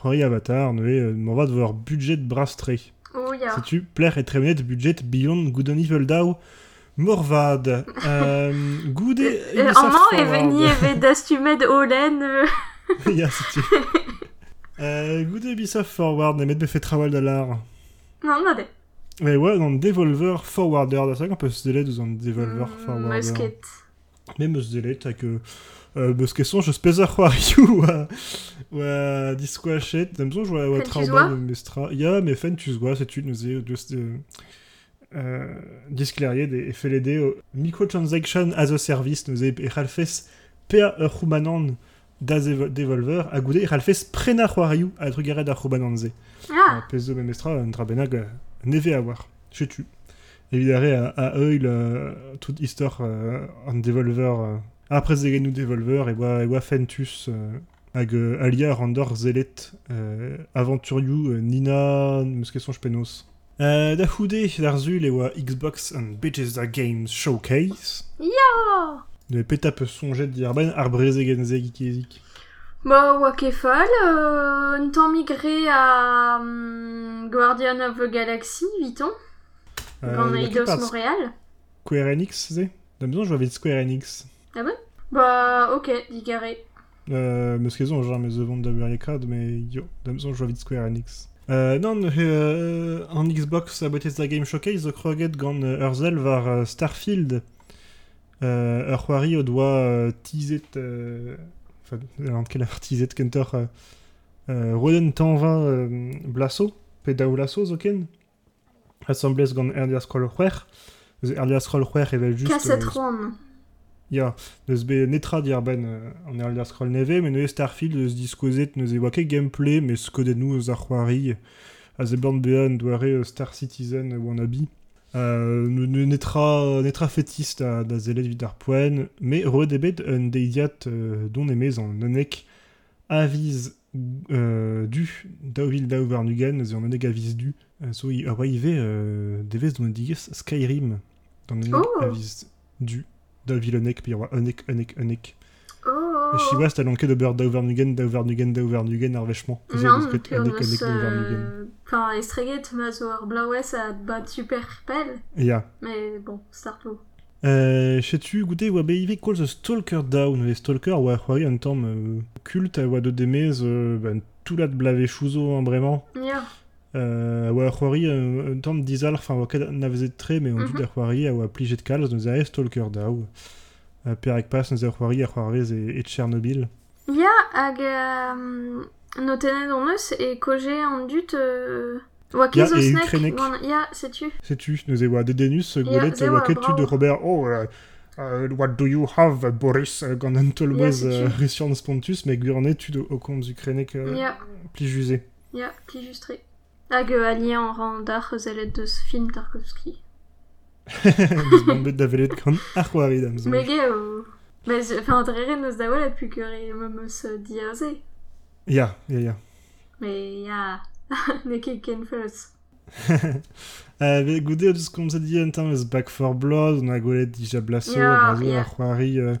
c'hoari avatar ne euh, m'en va de voir budget brastre O ya. Si tu plaire et très net budget beyond good on evil dow Morvad [LAUGHS] euh, et Euh, An an e veni e dastumet olen... euh, Ya, si tu euh, Good Ubisoft Forward, met be fait travail de l'art. Non, non, de. Mais ouais, dans Devolver Forwarder, c'est vrai qu'on peut se délai dans Devolver Mm, Forwarder. Musket. Mais me se délai, t'as que... Euh, parce que son, je spéza Huariu ou à... ou à Disco Hachette. T'as besoin de jouer à Trauma de Mestra? Ya, mais Fen Tuzwa, c'est tu nous est juste... Euh, euh, des fait l'aider au microtransaction as a service nous est Ralfes PA Humanan da Devolver a goudé Ralfes prena Huariu a trugaret da Humananze. Ah, Memestra, un neve à voir. Je tu. Évidemment, à, à eux, euh, toute histoire euh, Devolver. Euh, après Zegenu Devolver, et wa, et wa Fentus, euh, hag euh, alia Randor Zelet, euh, Aventuriu, Nina, Muskeson Spenos. Euh, da Houdé, d'Arzul, et wa Xbox and Bethesda Games Showcase. oh De péta peu songer d'Irben, Arbreze Genze Gikezik. Bah, fol, euh, temps migré à hum, Guardian of the Galaxy, viton, gant Eidos Montréal. Square Enix, c'est D'un besoin, je vois vite Square Enix. Bah, ok, digaré. Euh, meus ket zo, genre, mes vont da Burriacad, mais yo, da besoin, je vois vite Square Enix. Euh, non, euh, en Xbox a Bethesda Game Showcase, zo kroget gant euh, Urzel var euh, Starfield. Euh, ur c'hoari o doa euh. Euh, enfin, an ket ar teaset kentor... Euh, Roden tanva euh, blaso, pe daou laso zo ken. Assemblez gant Elder Scroll c'hwer. Elder Scroll c'hwer evel juste... Cassette euh. Ya, neus be netra dir ben euh, an Scroll neve, mais neus Starfield eus diskozet neus e oa ket gameplay, mais skodet nou eus ar c'hoari, a ze band bean doare Star Citizen wannabe. Ne, ne netra, netra fétiste a da zelet vid ar poen, mais roe debet un deidiat euh, don emez an nanek aviz euh, du daouvil daou war nugen, ze an nanek aviz du, euh, so i a oa ive euh, devez don digez Skyrim, dan nanek Oh. aviz du, daouvil onek, puis oa onek, onek, onek. Oh Chivas, t'as lanké de beurre d'Auvernugen, d'Auvernugen, d'Auvernugen, ar vechement. Non, puis on euh, Enfin, estreget ma zo ar blauez a bat super pell, Ya. mais bon, starto. Euh, Chetu, goûté, call the Stalker Down, ve Stalker, oa c'hoari un tamm euh, culte, de demez, euh, ben, tout lat blave chouzo, hein, vraiment. Ya, Euh, oa c'hoari un, tamm dizal, enfin, navzet tre, mais on Mhm. dit c'hoari, oa plijet kalz, neus a Stalker Down. Euh, Perek pas, neus ar c'hoari, ar c'hoarvez et, et Tchernobyl. Ya, hag euh, no tenet on eus e koje an dut... Euh... Oa ket e Ukrenek. Ya, setu. Sais-tu, nous avons des denus, golet, ze oa oa, ket tu de. Robert, oh, euh, euh, what do you have, Boris, euh, gant an tolmez Spontus, mais gurnet tu de au compte ukrainek euh, Ya, pli jusé. ya, pli justre. Hag euh, alien an ran d'ar zelet deus film Tarkovsky. Deus bambet da velet gant ar c'hoari, dam zo. Mege o... Mais, enfin, drere neus da wala pu kere me meus euh, diaze. Ya, ya, ya. Mais ya... [LAUGHS] ne ket ken feus. [LAUGHS] Euh, goude eus komz a di un tamm eus Back 4 Blood, on a gwelet dija blaso, Ya, a zo ya. ar c'hoari... Euh,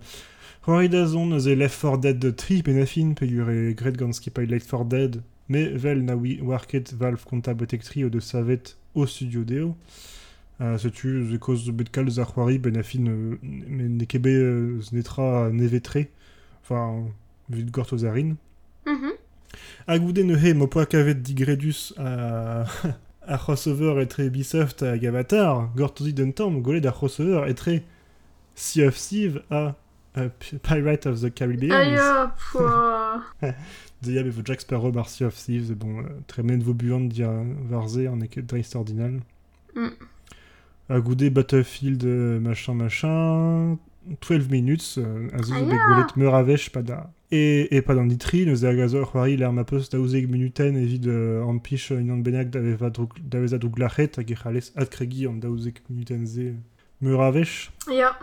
c'hoari da zon eus e Left 4 Dead de tri, pen a fin, pe gur e gret gant Left 4 Dead, me vel na warket Valve konta botek tri o de savet o studio deo. Euh, setu ze koz zo bet kalz ar c'hoari, ben a fin, euh, men ne kebe euh, z netra nevetre, enfin, vid gort o zarin. Mhm. A goude ne he mo poa kavet digredus a, [LAUGHS] a crossover etre Ubisoft a Gavatar, gortozi d'un tamm golet a crossover etre Sea of Thieves P- Pirate of the Caribbean. Aïe, pouah. [LAUGHS] De yabe vo Jack Sparrow Sea of Thieves, bon, euh, tre men vo buant dia varze an eket dreist ordinal. Mm. A goude Battlefield euh, machin machin, 12 minutes, euh, a zo Ah, bet ya. golet meur a vech pa da. E, e pa d'an ditri, neus a gazo ar c'hoari l'ar ma peus daouzeg minuten evit euh, an pich euh, unan benak davez a droug, davez a droug lachet hag e c'halez ad kregi an daouzeg minuten ze meur a vech. Ya.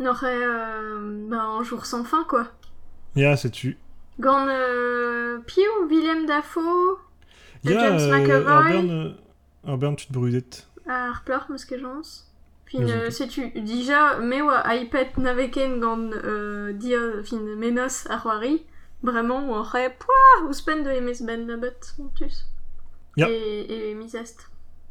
On aurait euh, ben, un jour sans fin, quoi. Ya, setu. Gant euh, Piu, Willem Dafoe, Ya, James euh, McAvoy. bern, euh, ar bern tud brudet. Ar jons. Fin, setu, dija, me oa iPad naveken gant euh, dia, fin, menos ar c'hoari. Aurait, pouah, ouspen de emez ben nabet, montus. Ya. Et, et misest.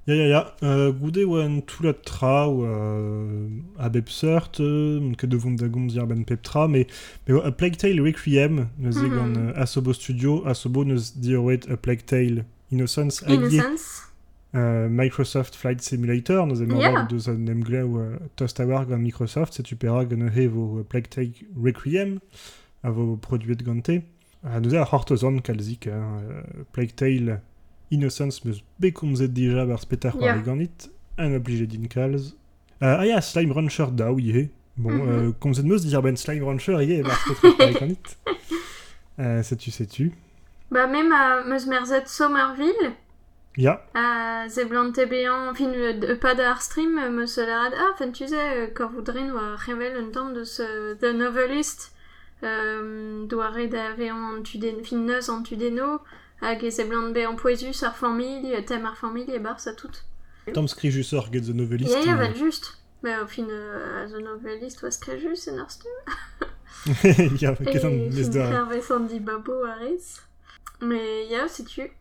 Ya, ya, ya. Euh, goude oa an toulat tra ou euh, a bep seurt, euh, ket devon da gomz ben pep tra, mais, mais a Plague Tale Requiem, neus e Mhm. gant Asobo Studio, Asobo neus dir oet a Plague Tale Innocence hag ye, Innocence. Euh, Microsoft Flight Simulator, em Ya. yeah. deus an em gleu euh, tost a war gant Microsoft, setu pera gant e vo Plague Tale Requiem, a vo produet gante. A neus e a c'hortozan kalzik, Plague Tale Innocence meus bekomzet dija bar spetar yeah. ganit, an oblige din kalz. Euh, ah ya, Slime Rancher daou ye. Bon, Mhm. euh, komzet meus dir ben Slime Rancher ye bar spetar [LAUGHS] ganit. Euh, setu, setu. Bah, même à meus merzet Somerville, Ya, à Zeblant TB1, fin, euh, pas d'art stream, euh, me selarad, ah, fin, tu sais, euh, quand vous drin, oa revel un temps de ce, The Novelist, euh, doa red ave an tuden, fin neus an tudeno, hag e Zeblant be an poesus ar famille, tem ar famille, e bar sa tout. Tom Scrijus or get the novelist. Ja, ja, euh, ben just. Mais au fin, euh, The Novelist, ar stu. ya, Et ket an mes fin, da. kervez Sandy Babo a rez. Mais, ya, si tu, ze, ze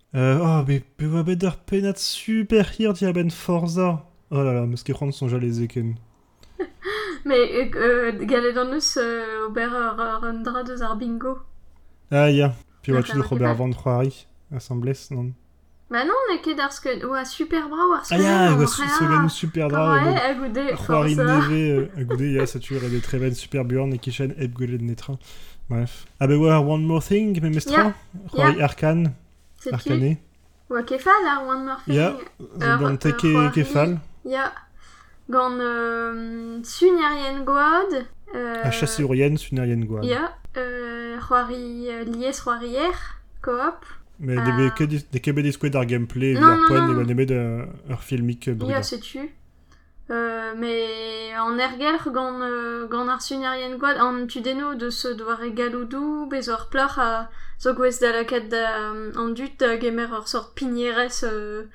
Euh, oh, be, be oa bet ur penat super hir di a ben Forza. Oh là là, meus ket c'hoant sonja les eken. [LAUGHS] Mais euh, galet an eus euh, ober ur, ur un dra deus ar bingo. Ah, ya. Puis Ah, ouais, tu ça dois va, Robert Van Troari, assemblée, non Bah non, ne ket ar sket... Oa super bra war Ah, sket. ya, ouais, ce ce gagne super drôle. Ouais, a goude, Troari forza. neve, à [LAUGHS] goudé, ya, ça tue, des Treven super burn et Kishen, et Goulet de Netra. Bref. Ah, bah, ouais, One More Thing, mais Mestra. Ya, Troari Arcane, C'est Arcané. Oa kefal ar one more thing. Ya, Euh, Bon, euh, Teke, Troari. Kefal. Gant euh, Sunarien. Euh, A Sunarien Guad. Ya. Euh, Roari euh, Lies Roarier. Coop. Mais des des des des squads d'art gameplay, non. des bonnes de filmique Ya, brûlé. c'est tu. Euh, mais en ergelr gant, euh, gant ar sunarien gwad an tudeno de se doar galoudou bez ur pleur a zo gwez da laket da euh, an dut da gemer sort pignerez euh,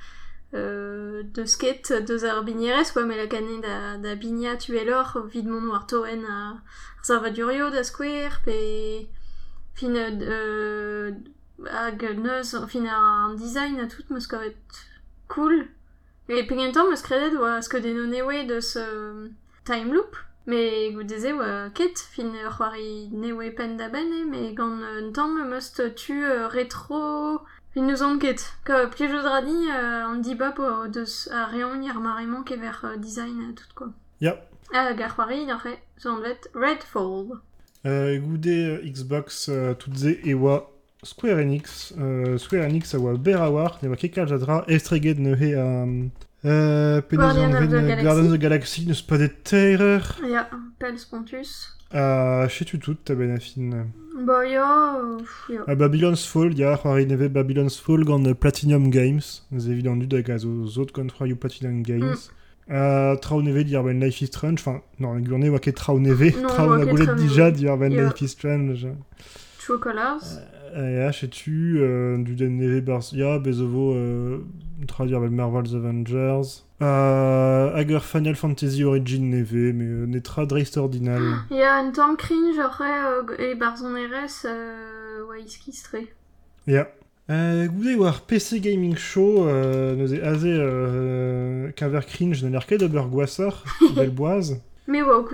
euh, de sket deus ar quoi mais da, da bigna tu l'or vid mon war toen a ar savadurio da square pe fin euh, hag neus fin ar design a tout meus kavet cool. Et pengentam eus kredet oa skeudenno newe deus euh, time loop, me goudeze oa ket fin c'hoari newe pen da ben e, me gant euh, un tamm meus tu euh, retro fin neus an ket. Ka plijout radi euh, an dibab o deus a reon ar kever euh, design a tout quoi. Ya. Ah, gar c'hoari, n'ar re, zo an vet Redfall. Euh, euh, Xbox euh, e oa Square Enix. Euh, Square Enix a oa ber a war, ne oa kekal jadra estreget a, Euh, Guardian of the Galaxy. Guardians of the Galaxy, neus pas des terreur. Ja, Pels Pontus. Euh, je sais tout, ta ben affin. Ba ya, euh, ya. A Babylon's Fall, c'hoari neve Babylon's Fall gant euh, Platinum Games. Nous évident du dag a zo zot gant c'hoari Platinum Games. Mm. Euh, trao neve ben Life is Strange, enfin, non, gurne oa ket trao neve, trao na goulet dija ben. Life is Strange. True Colors. Ya, je tu, euh, du bars, ya, bezovo, euh, trao dir ben Marvel's Avengers. Euh, Hager Final Fantasy Origin neve, mais euh, netra dreist ordinal. [GASPS] Ya un tamm cringe après euh, e barzon RS euh, oa iskistre. Ja. Euh, goude war PC Gaming Show, euh, neuze aze euh, kaver cringe na lerket ober gwasar, belboaz. Me oa o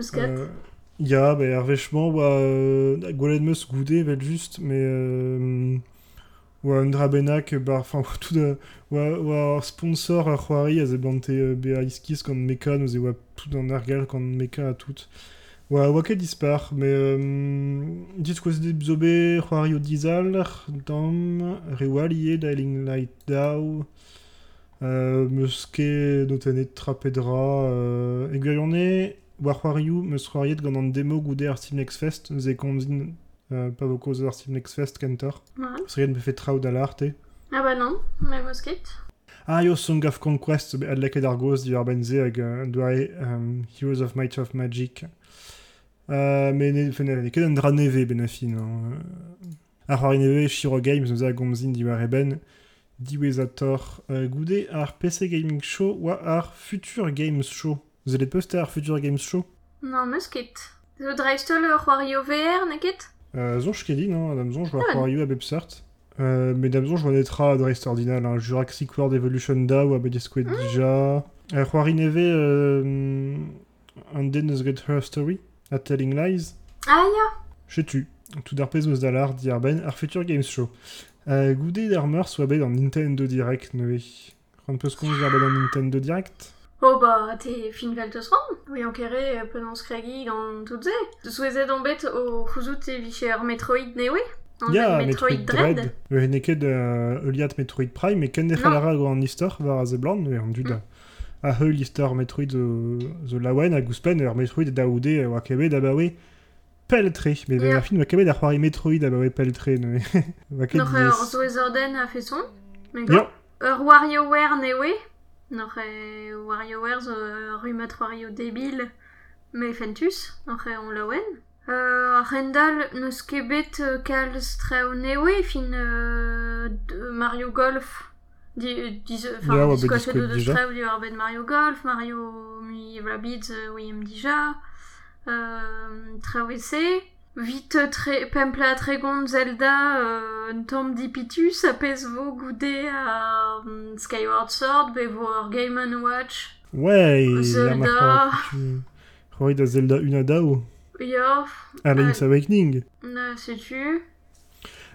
kouskat. Euh, ya, ba er vechman oa euh, gwelet meus goude vel just, mais euh, oa un dra bennak, bar, enfin, [LAUGHS] tout de, ar sponsor a ze bante euh, ba iskis gant meka, neuze oa tout an argal gant meka a tout. Oa, oa ket dispar, mais euh, dit quoi c'est zobe c'hoari o dizal, dam, rewali da Eling Light Dao, euh, meus ket notenet trapedra, euh, war c'hoarioù meus c'hoariet gant an demo goude ar Steam Next Fest, ze konzin euh, pa vo koz ar Steam Next Fest kentor. Ouais. Serait me fait traoù d'alarte. Ah bah non, me mosket. Ah yo Song of Conquest be adleket ar goz di ar benze hag uh, doare um, Heroes of Might of Magic. Uh, me ne fene ne ket an dra neve ben a fin. Hein. Ar c'hoari neve Shiro Games neuze a gomzin di war eben uh, goude ar PC Gaming Show oa ar Future Games Show. Vous allez poster ar Future Games Show Non, mosket. Zo dreistol ur c'hoario VR, neket Euh, zonj ket din, hein, Adam zonj, war Ah. c'hoarioù a bepsart. Euh, mais Dame zonj, je netra adrest ordinal, hein, Jurassic World Evolution da ou a bet eskwet dija. Euh, c'hoari neve euh, an den eus get her story, a Telling Lies. Ah ya Je tu. Tout d'ar pez eus dalar di ar ben ar Future Games Show. Euh, goude d'armeur soit bet an Nintendo Direct neve. Ran peus konj ar an Nintendo Direct. Oh bah, te fin vel teus ran. Oui, an kere euh, penons kregi gant tout ze. Souezet an bet o c'houzout e vich ur Metroid newe. Ya, bet Metroid Dread. Euh, ne ket euh, euliat Metroid Prime, mais ken dec'h Non. lara go an istor war a ze blant, an dud Mm. a heul istor Metroid zo, zo lawen a gouspen ur Metroid da oude oa kebet abawe peltre. Mais yeah. fin oa kebet ar c'hoari Metroid abawe peltre, ne oa ket Noc'h ur zo ez orden a feson. Me Ya, Ur WarioWare newe. Nore Warriors uh, rumat wario debil, me fentus, on lawen. Uh, Rendal neus kebet uh, kal fin euh, Mario Golf. Di, fin, yeah, de, de streo Mario Golf, Mario mi evla bid uh, oui dija. Euh, Vite tre Pempla Tregon Zelda euh, Tom Dipitus Apesvo Goudé à mm, Skyward Sword Bevor Game Watch Ouais Zelda. Roy da Zelda Unadao Yo. Ah, A ah. Awakening. Na sais-tu?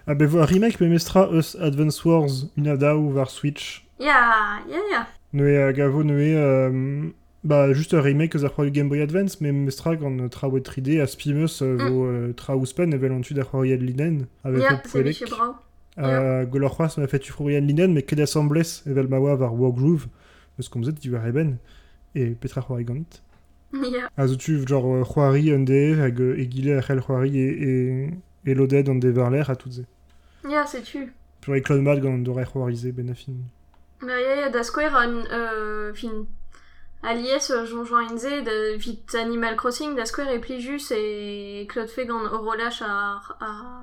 Ah Bevor Remake Pemestra Us Advance Wars Unadao Var Switch. Yeah, yeah, yeah. Noé euh, Gavo Noé euh, euh, bah, juste un remake eus ar c'hoari Game Boy Advance, mais mestra gant traoù 3D a spimeus euh, vo euh, traoù spen evel an tud ar linen. Avec le poelek. brau. A golor c'hoaz m'a fait ufrouri ad linen, mais ket assemblez evel ma oa var Wargroove. Eus komzet di war eben. Et petra c'hoari gant. Ya. A zo tu genre euh, c'hoari un de hag euh, egile ar c'hell c'hoari e, e, e lodet an de var l'air a tout ze. Ya, setu. Pur e klon mat gant an dore c'hoarize ben a fin. Ya, ya, da square an, euh, fin... Alies euh, jonjoan inze, da vit Animal Crossing, da square e plijus e Claude fe gant orolach a, a,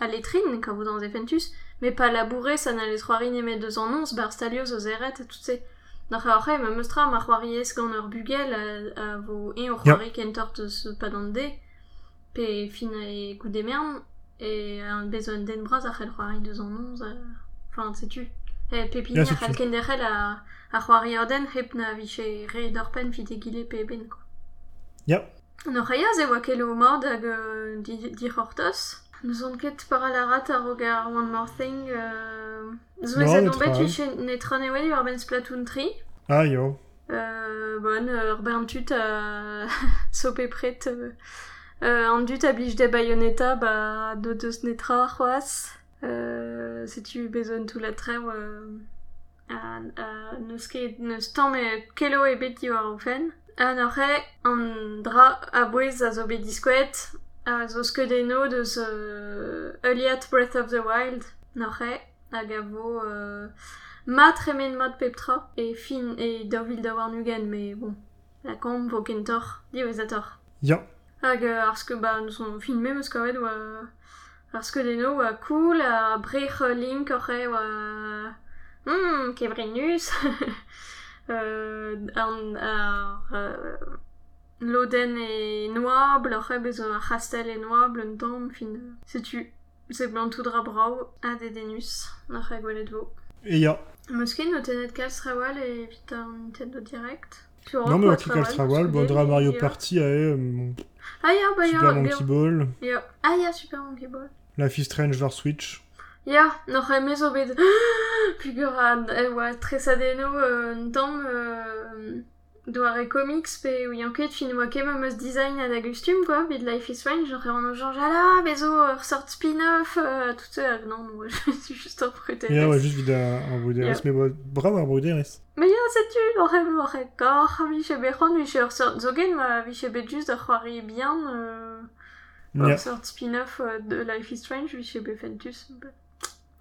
a letrin, ka vous dans Fentus, mais pas labouré, ça n'a les trois rignes mais deux en once, bar stalios aux erret, tout ces. Nach après, me mostra ma c'hoariez gant ur bugel a, a vo e ur c'hoari kentort se padande, pe fin e goude mern, e un besoin den bras a c'hell c'hoari deux en onze, euh, enfin, sais-tu. E pe Ya, pinir sais-tu. c'hell ken derc'hell a, a c'hoari orden, hep na viche re d'orpen fit e gile pe ben. Ya. No reia ze oa mod hag euh, di, di c'hortos. Nous on ket par la rat a rogar One More Thing. Euh... Zo Non, ez a netra, dombet viche netra newe ur ben Splatoon 3. Ah yo. Euh, bon, euh, ur ben tut a [LAUGHS] sope pret. Euh, euh, an dut a blij de Bayonetta, ba do deus netra c'hoaz. Euh, setu bezon tout la treu euh, a, a neus ket neus tamm e kelo e bet diwar o fen. An oc'he, an dra a bouez a zo bet diskouet, a zo skedeno deus uh, Eliot Breath of the Wild, n'oc'he, hag a vo uh, mat remen mat pep tra, e fin e daouvil da war nugen, me bon, la komp vo kentor, diwez a tor. Ya. Hag uh, ar ske ba nous on filme meus kavet oa ar skedeno oa cool, a brech link oc'he oa hmm, kevrenus, [LAUGHS] euh, an ar euh, loden e noable, oc'he bezo ar chastel e noable un tamm, fin, euh, setu, se blant tout dra brau, a dedenus, n'oc'he gwelet vo. Et ya. Meus ket no tenet kalz trawal e evit ar Nintendo Direct. Non, mais ok, kalz trawal, bon, dra Mario Party, a e, um, Ah ya, ba ya, Super Monkey Ball, ya. Ah ya, Super Monkey Ball. Life is Strange war Switch. Ya, n'oc'h eme zo bet pugur [GASPS] a e oa tresadeno euh, un tamm euh, doar e comics pe ou yanket fin oa ket meus design a da gustum quoi, bet Life is Strange, j'aurais en genre ah là, bezo ur sort spin-off, euh, tout ça, non, non, [LAUGHS] je suis juste en prêté. Ya, ouais, juste vid ar Bruderis, mais bravo ar Bruderis. Mais ya, setu, n'oc'h n'oc'h kor, vi che bechon, vi che ur sort zogen, ma vi che bet just ar c'hoari bien, euh, Ya. ur sort spin-off euh, de Life is Strange, vi che bet fentus,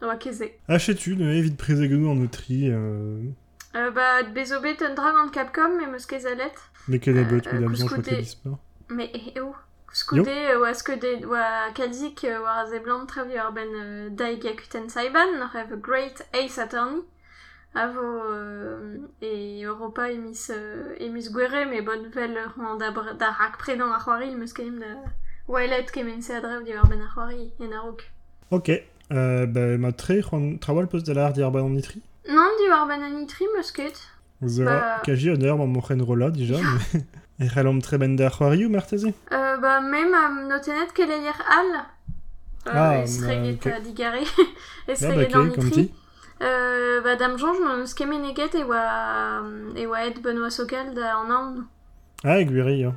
oa keze. Achetu, ne evit prezegenu an eutri, euh, Euh, bah, bezo bet un drag an Capcom, mais meus ket zalet. mais ket bet, Euh, medam, kouskou je crois de- que dispar. Mais eh oh, skoude oa skoude oa kalzik euh, war a ze blant trevi ar ben euh, daig akuten saiban, n'or a great ace attorney. A vo euh, e Europa emis, euh, emis gwere, mais bonne vel an da, da rak predan ar c'hoari, meus da waelet kemense a drev di ar ben ar c'hoari, en a rok. Ok, euh, bah, ma tre, trawal di an etri. Non, di ben an itri, meus ket. Zo, Bah- kaji an eur ma mochen rola, dija, [LAUGHS] mais... E c'halom tre ben da marteze Euh, bah, même am notenet al. Euh, Ah, bah, ok. a digare. [LAUGHS] Ah, estreget bah, an ok, comme itri. ti. Euh, bah, dam jonj, meus kemeneget e oa, e oa et Benoît Sokal da an, Ah. Nor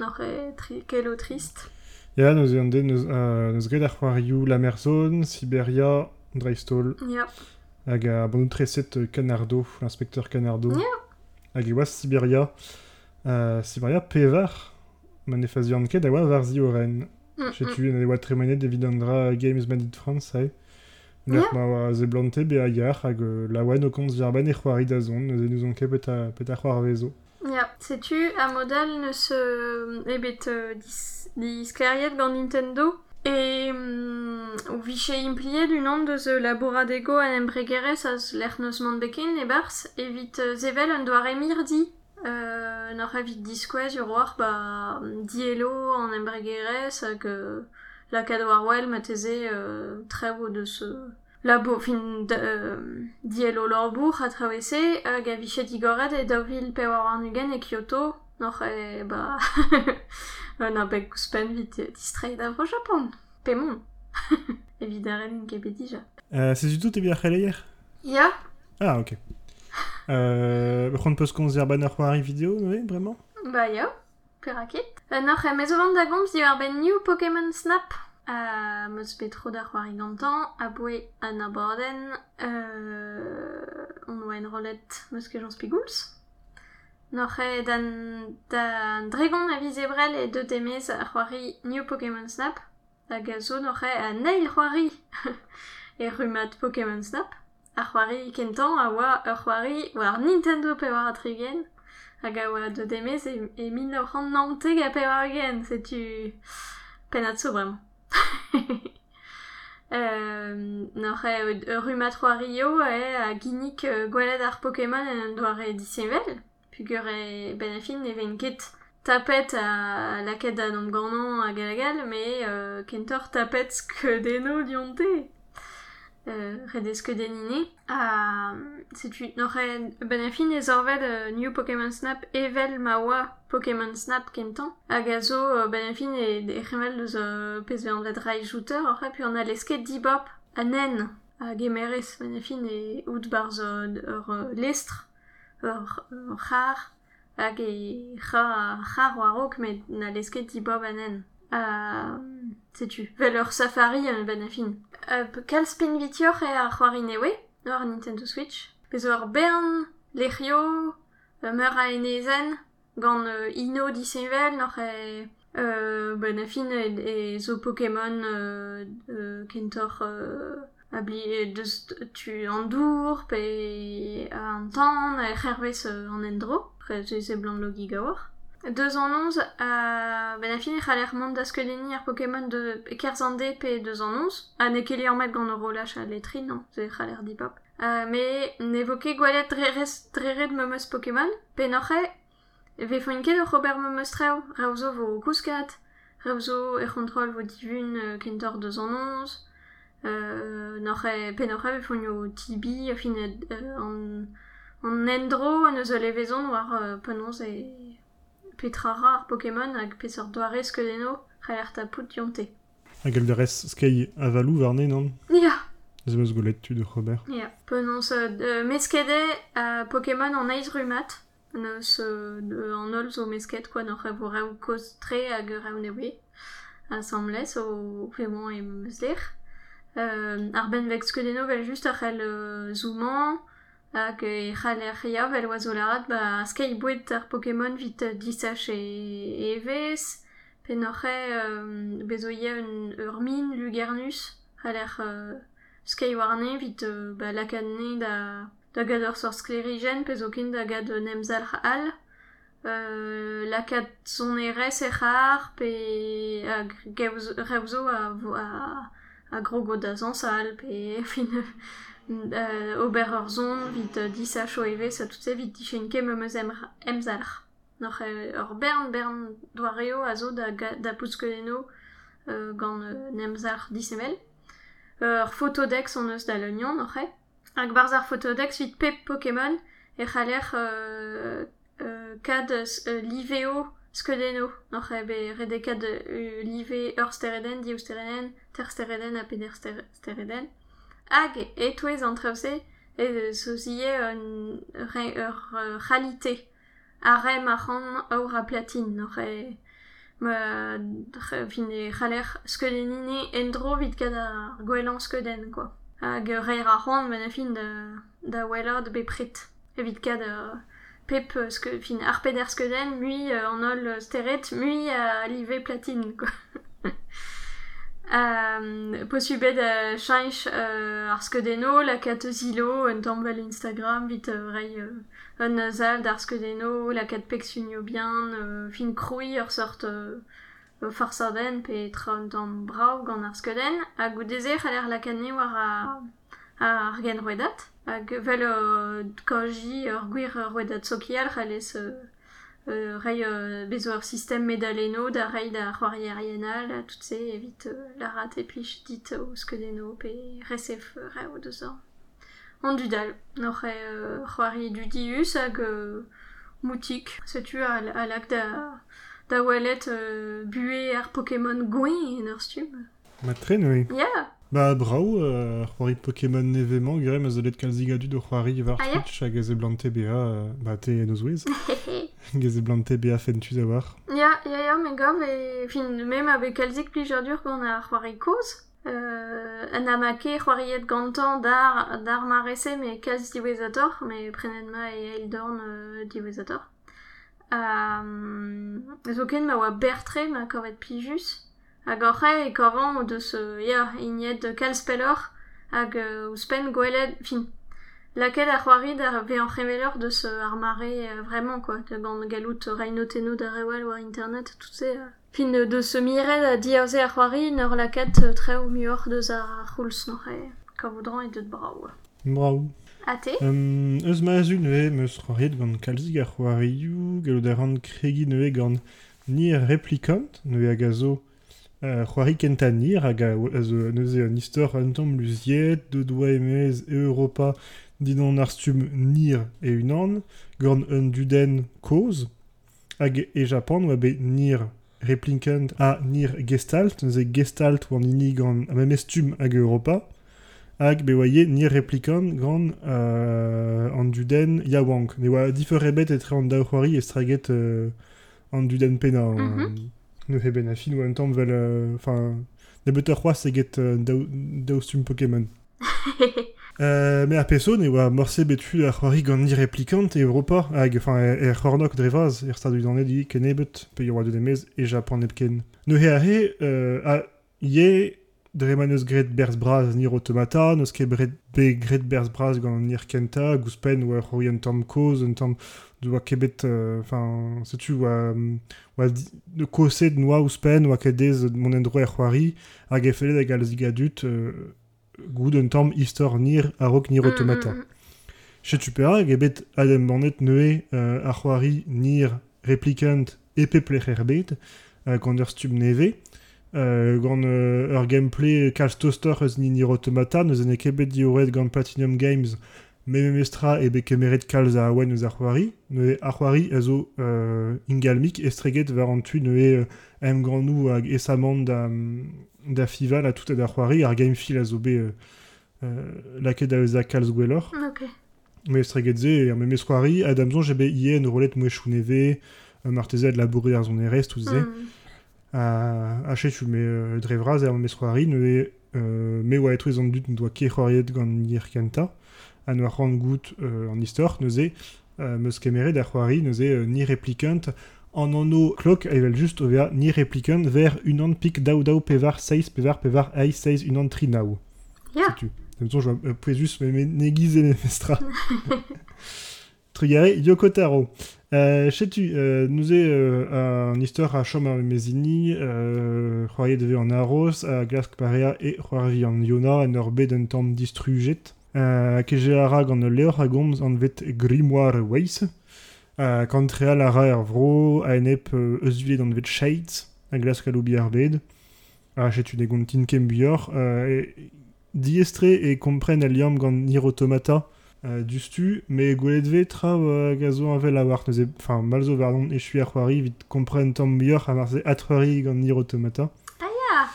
e tri, kelo trist. Ya, neus ean de, neus, euh, neus gret ar c'hoarioù Lamerzone, Siberia, Dreistol, Ya. hag a bonout treset euh, Canardo, l'inspecteur Canardo. Ya. Hag e oa Siberia, euh, Siberia pevar, man e faz an ket a oa varzi o ren. Mm, Setu, en e oa tremenet evit an dra Games Bandit France, hai. Ner Ya. ma oa ze blante be a gar, hag euh, la oa no kont zerben e c'hoari da zon, nous an ket pet a, pet a c'hoar vezo. Ya. Setu, a model ne se... ebet dis klariet gant Nintendo. E um, implié du nom de ze laboradego an embregerez az l'er neus mont beken e bars, zevel un doare mirdi. Euh, nor evit diskouez ur war ba dielo an euh, wel ma teze euh, trevo labo fin de, euh, dielo lorbour a travesse hag a viche digoret e daouvil pe war e Kyoto. Nor e ba un a beg gouspen vit euh, distrait d'avro Japon pemon [LAUGHS] evidaren ket bet dija Euh, c'est du tout e biar c'heleier ya. Ah, ok. Euh, c'hoant peus kont zerben ar c'hoari vidéo, oui, vraiment? Ba ya, peraket. Uh, noc'h e mezo vant da gomz di ar ben new Pokémon Snap. Uh, meus betro da c'hoari gantan, a boe an abaden, uh, on oa en rolet meus ket j'en spigouls. Noc'h e dan, dan dregon a vizebrel e deut emez a new Pokémon Snap. Hag a zo noc'h e a neil c'hoari [LAUGHS] e rumat Pokémon Snap. A c'hoari kentan a oa Nintendo pe war a trigen. Hag a oa de demez e, e min ur c'hant a bremañ. [LAUGHS] euh, noc'h e ur rumat c'hoario e a ginnik euh, gwelet ar Pokémon en an doare disevel. Pugur e ben a fin e ven ket tapet a laket da nom ganan a gal a gal, me euh, kentor tapet skedeno dionte. Euh, red skedenine. A setu noc'h e ben a fin e zorvel euh, New Pokémon Snap evel ma oa Pokémon Snap kentan. Hag a zo euh, ben a fin e, e c'hemel deus euh, an vet rai shooter, oc'h pi an a lesket dibop a nen a gemerez ben a fin e out bar zo ur euh, lestre c'har hag e c'ha c'har war met na lesket dibop a nen. A setu, vel ur safari ben. Euh, kal spin vitior e ar c'hoari newe, ur Nintendo Switch. Pezo ur bern, lec'hio, meur a enezen, gant euh, ino disevel n'oc'h e... Euh, ben afin e, e zo Pokémon euh, euh, kentor euh, abli deus tu an dour pe an tan e c'hervez an endro, pre se blant logi gawar. Deus an onz, euh, ben a fin e c'haller mont da skedeni ar Pokémon de kerzande pe deus an onz. A ne keli an met gant ur rolach a letri, non, ze c'haller dipop. Euh, me vo ket gwalet drerez, drered memeus Pokémon, pe noc'he, ve ur Robert memeus treo, reozo vo kouskat, reozo e kontrol vo divun euh, kentor deus an onz, euh, noc'he, pe noc'he ve tibi, fin euh, an, an endro an eus levezon war euh, petrara ar Pokémon hag peseurt doarez skedeno c'haller ta pout dionte. Hag derez skei avalou varne, non Ya, Ez eus golet tu de Robert. ya. Penonz euh, meskede a Pokémon an eiz rumat, an eus euh, an ol zo mesket quoi noc'h vo rew koz tre hag rew newe. Assemblez o femon e meus ler. Euh, ar ben vek skedeno vel just ar c'hell euh, zouman, hag e c'haller ya vel oazo larat, ba ar Pokémon vit disach e, e evez, pe noc'he euh, bezo un ur min lugernus, c'haller euh, skei warne vit euh, ba lakadne da, da gad ur sor sklerigen, pe zo ken da gad nemzal al, euh, lakad son erez e c'har, pe hag a, a, a fin euh, ober ur zon vit euh, disach o evez, a tout se vit dichen ket memeus emzalc'h. Noch euh, bern, bern doareo a zo da, da euh, euh, nemzalc'h disemel. Euh, ur photodex on eus da leunion, noch e. Hag barz ar photodex vit pep Pokémon e euh, euh, kad euh, liveo skedeno. Noch e be euh, live ur stereden, di stereden, ter stereden. Hag e touez an trevse e sozie un re, ur euh, ralité. A re marran aur a platine, noch e... Ma, dre- fin e c'haller skedenine endro vit kad ar gwelan skeden, quoi. Hag re a c'hoant ben a fin da, da welad be pret. Evit kad euh, pep euh, fin ar peder skeden, mui euh, an ol euh, steret, mui a live platine, quoi. [LAUGHS] Euh, Posubet a euh, ar skedeno, la kat zilo, un tambal Instagram, vit rei euh, un d'ar pek sunio bien, euh, fin kroui ur sort euh, farsaden pe tra un tamm brau gant ar skeden, hag o dezer a l'air la kanne war a, a ar gen roedat, hag vel koji ur gwir sokial euh, rei euh, bezo ur system medaleno da rei da c'hoari arienal, a tout evit euh, la rat e plij dit o skedeno pe resef euh, reo deus an. An dudal, noc'h e euh, c'hoari du dius hag euh, moutik, setu a, a lak da, da welet euh, bue ar Pokémon goe en ur stum. Ma tren, oui. Ya, Ba brao, euh, c'hoari Pokémon nevement, gare ma zolet kalzigadu de c'hoari var Ah, hag ez e bea, euh, ba te en eus [LAUGHS] ouez, hag ez e blante bea fentus a war. ya, ya, ya, me gav e fin mem a be kalzik plijer dur gant ar koz. Euh, an gantan dar, dar marese me kaz diwezator, me prenet ma e Eildorn euh, diwezator. Um, ken ma oa bertre ma kovet plijus. Hag euh, ya, inet kalspellor hag euh, ouspen gwelet, fin, laket ar c'hoari da ve an c'hemelor deus euh, euh, vraiment quoi, de gant galout euh, reino teno da rewal war internet, tout se... Euh, fin euh, de se miret a diaze ar c'hoari neur laket euh, tre o muor deus ar c'houlz nor e kavoudran e deut brao. Brao. Ate Um, eus ma azul neve meus c'hoariet gant kalzig ar c'hoarioù, gallout ar an kregi neve gant nir replikant, neve hag a zo euh, c'hoari kenta nir, hag a, a neuze an istor an tamm luziet, de doa emez e Europa dinan ar stum nir e unan, gant un duden koz, hag e Japan nir replikant a nir gestalt, neuze gestalt oan ini gant a memez stum hag Europa, hag be oaie ni replikant gant euh, an duden yawank. Ne oa differ bet etre an daou c'hoari e straget euh, an duden pena. Mhm. Ne he ben a fin ou an tamm vel... euh, Enfin, ne beut ur c'hoaz eget euh, daou, daou stum Pokémon. [LAUGHS] Euh, mais a peso ne oa morse betu ar c'hoari gant ni replikant e Europa hag enfin e c'hornok drevaz er stad udan edi kenebet pe yo de demez e Japan epken. Ne he a he euh, a ye dreman eus gret berz braz nir automata, neus ket bret be gret berz braz gant nir kenta, gouspen oa c'hori un tamm koz, un tamm doa kebet, euh, enfin, setu oa, oa de koset noa ouspen oa kedez mon endro er c'hoari hag e felet hag al zigadut euh, gout un tamm istor nir a rok nir automata. Mm, mm, Chet supera, gebet adem banet neue ar c'hoari nir replicant epe plecher bet, euh, gant ur stub neve, euh, gant euh, ur gameplay kalz toaster eus ni nir automata, neus en e kebet dioret gant Platinum Games, me me mestra e be kemeret kalz a awen eus ar c'hoari, neue ar c'hoari a zo euh, ingalmik estreget war an tu neue nou hag esamant da, da fival a tout ad ar c'hoari, ar a zo be euh, euh, laket a eus a kalz gwellor. mm. Ok. Me estregetze, me mestroari, adamzon jebe ie en rolet mouechou neve, euh, marteze ad labourer ar zon erez, tout ze. Mm. A me euh, drevraz er mestroari, ne euh, me oa etru ezan dut doa ke c'hoariet gant nir kenta, an oa c'hant gout euh, an istor, neuze, euh, meus kemeret ar c'hoari, neuze euh, ni replikant, an anno a evel just ovea ni replikant ver un an pik daou daou pevar 6 pevar pevar ai 6 un an tri naou. Ya. Setu. Dem je euh, pouezus me me negize me mestra. [LAUGHS] Trugare Yokotaro. Euh, Chetu, euh, nous est euh, un histoire à chom à mezini, euh, c'hoariet deve an aros, a glask parea e c'hoarvi an Yona, an ur bet un tamm distruget. Euh, keje ara gant leur a gomz an vet grimoire weiss. Euh, kant real ara er vro, a enep euh, eus vile d'an vet a glask a loubi ar bed. A chetu de gont. Euh, e- diestre e kompren a liam gant nir automata, euh, dustu, mais gweledve tra euh, gazo avel a war, neuze, enfin, malzo vardon e chui ar c'hoari, vit kompren tamm buyor a marze atreuri gant nir automata. Ah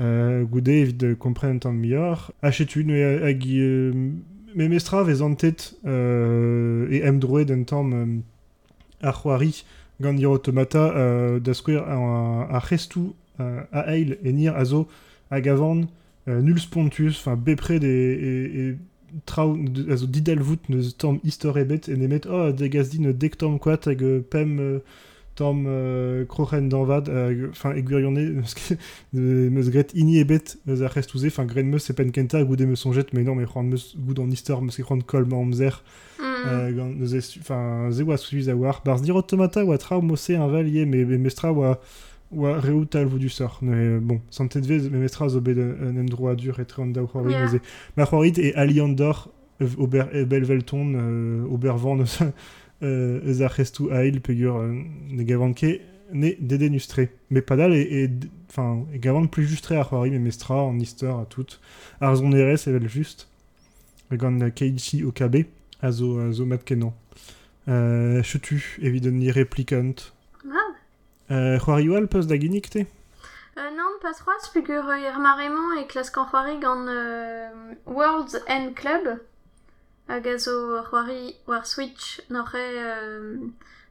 Euh, goude evit euh, kompren tamm buyor. Hachetu, ne hag euh, me mestra vez an tet euh, e tamm ar c'hoari gant nir automata euh, da skouer a, a restou euh, a eil e nir a zo hag avant euh, nul spontus, enfin bepred e, e, e trao, de- also didel vout neus tamm istor ebet, en emet, oh, degaz din dek tamm koat hag euh, pem euh, tamm euh, krochen danvad, enfin, e gwirionne, eus ket- euh, meus gret ini ebet eus ar restouze, enfin, gren meus e pen kenta goude meus sonjet, mais non, mais c'hoant meus goud an istor, meus ket c'hoant kol ma amzer, Mm. Euh, e, enfin, ze oa suiz a war, barz dir automata oa trao mosse un val ye, mais, mais mestra oa, oa reout al vou du sort. Mais, bon, santet vez, me mestra zo droa dur daou c'hoari Yeah. neuze. Ma c'hoarit e aliandor ober e belvelton euh, obervan eus [LAUGHS] euh, ail pegur euh, ne ustre. Mais padal e, e d- enfin, e gavant plus justre ar c'hoari me mestra an istor a tout. Ar zon erez evel just. E gant euh, Keiichi Okabe a zo, a zo mat kenan. Euh, chutu, evit ni replikant. Ah. Euh, peus da genik te Euh, non, pas trois, pugur euh, ir maremont e klaskan c'hoari gant euh, World's End Club. A zo c'hoari war Switch n'oc'he euh,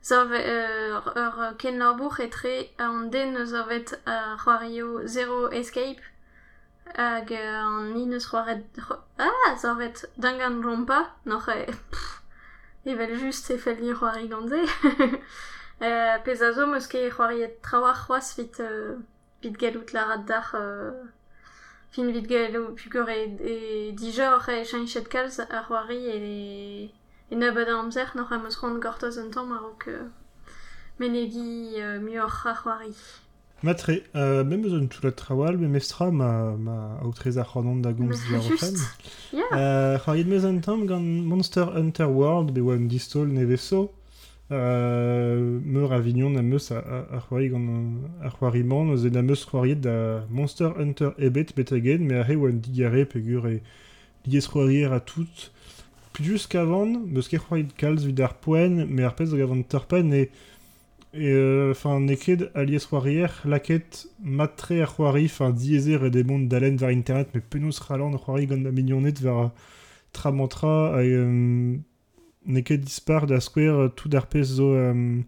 zorve, euh, ken laurbourg etre an den eus orvet a c'hoario Zero Escape. Hag euh, an ni neus c'hoaret... Ah, zorvet dangan rompa n'oc'he... pff, Evel just e fel ni c'hoari euh, [LAUGHS] Pez a zo meus ket c'hoariet trawar c'hoaz vit... Vit galout la fin vit galout e, e dijor e chanchet kalz ar c'hoari e e nebeud an amzer noc'h am eus c'hoant gortoz un tamm a-raok euh, menegi euh, c'hoari. Matre, euh, même besoin de tout le travail, mais mestra ma ma autrice à Ronan da Gomes di Arofen. Euh, il me zan tam gan Monster Hunter World be one distol neveso. Euh, meur Avignon na meus a a c'hoari gant a c'hoari man na meus c'hoari da Monster Hunter ebet betagen mais a he oan digare pegur e liez c'hoari a tout. Plus me meus ket c'hoari kalz vid ar poen, mais ar pez gavant tarpen e Et euh, enfin, neked alies c'hoarier, laket matre ar c'hoari, enfin, diezer e demont d'alen var internet, mais penaos ralan ar c'hoari gant da mignonnet var tramantra, et euh, neked dispar da square tout d'ar pez zo euh,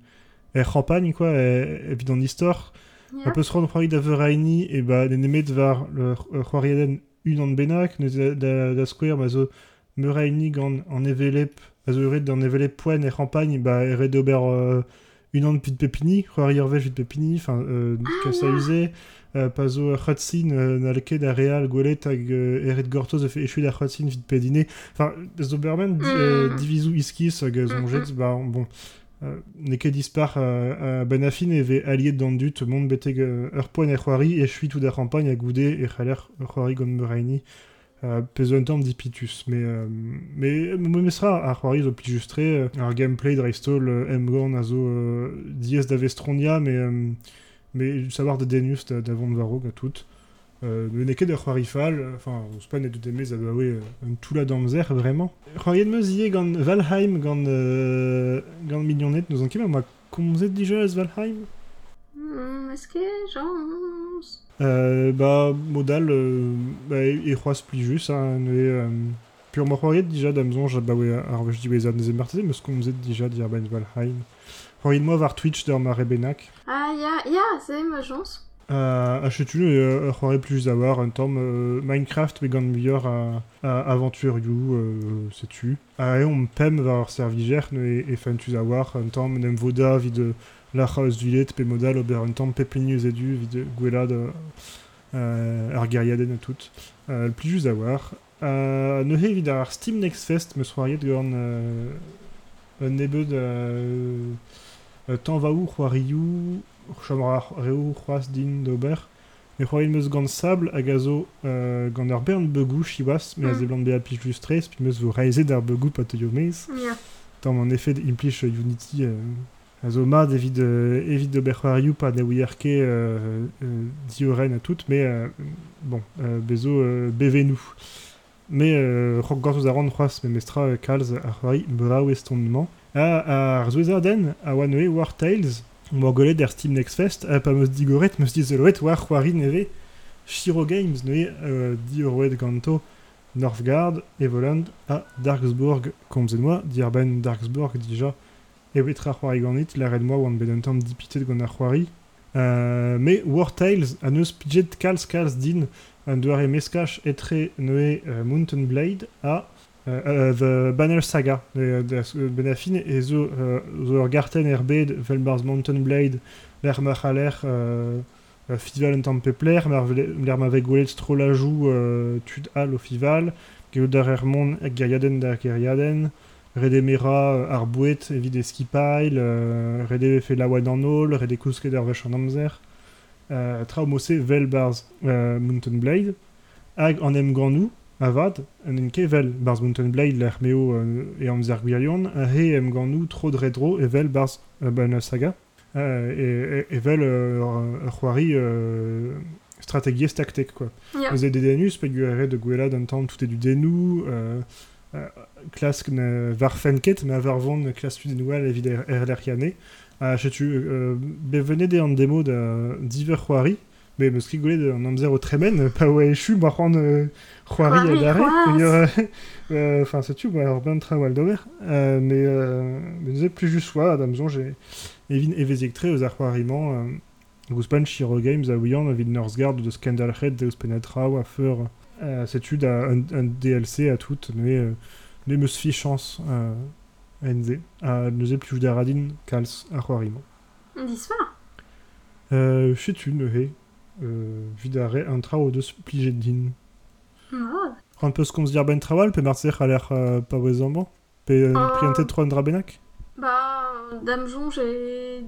er campagne, quoi, e, evit an istor. ya. Un peu se rendre c'hoari da veraini, e ba, ne nemet le c'hoari aden un an benak, da, square, ma zo Muraini gant an evelep, a zo ret d'an evelep poen e campagne, ba e ret d'ober euh, une an pit pepini, c'hoar irvej vid pepini, enfin, euh, Ah, ya. uze, euh, pa zo c'hotsin euh, na leket a real gwelet hag euh, eret gortoz efe echuet a c'hotsin vid pedine. Enfin, zo bermen di, euh, Mm. iskis hag euh, Mm, zonjet, ba, bon, euh, ne ket dispar euh, a ben afin eve alliet d'an dut mont beteg euh, ur poen e c'hoari e chui tout da campagne a goude e c'haler c'hoari gant Un tamm dipitus. Mais, euh, mais, mais, sera ar c'hoari zo pli justre euh, ar gameplay dreistol euh, em gant a zo euh, diez da vestronia, mais, euh, mais savoir de Denius da, da varog a tout. Euh, ne ne ket ur c'hoari fal, euh, enfin, ouz pa net demez a doa we un toula d'amzer, vraiment. C'hoari de meus ie gant Valheim, gant, euh, gant Millionnet, nous an ket ma komzet dija ez Valheim Hmm, Est-ce que j'en... Euh, ba, modal, ba, e, c'hoaz pli jus, hein, ne, pur ma c'hoariet dija d'amzonj, ba we, ar vech di wezad neze marteze, meus komzet dija di ar ben Valheim. C'hoariet moi var Twitch d'ar ma rebenak. Ah, ya, ya, c'est ma chance. Euh, achetu euh, plus war un tamm euh, Minecraft me gant muioc'h a, a aventurioù, euh, setu. A e on pem war ar serviger ne e, e fentuz a war un tamm nem voda vid la c'haus dulet pe modal ober un tamm pepinius edu vid gwelad euh, euh, ar geriaden a tout. Euh, le plus just a war. Euh, ne he vid ar Steam Next Fest meus c'hoariet gant euh, un nebeud euh, euh, tamm va ou c'hoarioù chomra reo c'hoaz din d'ober. Me c'hoariet meus gant sable hag a zo euh, gant ar bern begou chiwas, me a Mm. ze blant beat plich justrez, puis meus vo reize d'ar begou pa teuio mez. Ya. Tam en effet implich euh, Unity a zo mat evit, euh, evit ket euh, euh, dioren a tout, mais euh, bon, euh, bezo euh. Mais euh, c'hog gantoz a ran c'hoaz me mestra euh, kalz ar c'hoari brao estonnement. A ar zouezadenn a War Tales, mor golet der Steam Next Fest, a digoret, meus dizeloret war neve Shiro Games neue euh, di euroet ganto Northgard, Evoland a Darksburg komzenoa, dir ben Darksburg dija, e wetra c'hoari ganit, la red moi oan ben un tamm dipitet gant ar c'hoari. Euh, me War Tales a neus pidget kalz kalz din an doare meskach etre noe euh, Mountain Blade a euh, The Banner Saga euh, de, de, ben afin e zo, euh, zo ur garten er bed Velbars Mountain Blade l'er ma c'haler euh, Fival un tamm pepler mer l'er ma veg gwelet tro la jou euh, tud al o Fival geo dar er mon hag geriaden da geriaden Rede mera euh, ar bouet evit e skipail, euh, rede fe laouad an ol, rede kousket ar vech an amzer. Euh, tra o mose vel barz euh, Mountain Blade, hag an em ganou, avad, en ket vel barz Mountain Blade l'er meo euh, e amzer gwirion, a he em ganou tro dredro e vel barz euh, ben saga. Euh, e, e, e vel euh, euh, strategiez tactek, quoi. Vous avez des denus, pe guere de gwela d'un temps tout est du denou, euh, euh, klask ne var fenket, mais var vont klask tu denoual evit er, er. Ah, je tu, euh, be venez an demo de diver c'hoari, mais meus gwelet an amzer o tremen, [LAUGHS] pa oa echu, ma c'hoant euh, c'hoari a dare, euh, [LAUGHS] euh, enfin, c'est tu, ur ben tra wal dover, euh, mais, euh, mais nous plus juste oa, adamzon, j'ai evin evezek tre eus ar c'hoariman, euh, Gouspan Shiro Games a ouian vid Northgard ou de Scandal Red Deus Penetra ou a feur cette ude a un, un DLC à tout mais les meus fi chance NZ a neuze plus d'aradin kals. Disfar. Euh, une he euh, vid a re un peu ce qu'on se dit ben trawal pe marser a l'air pas wezamban pe priantet tro an drabenak Bah, damjon, j'ai...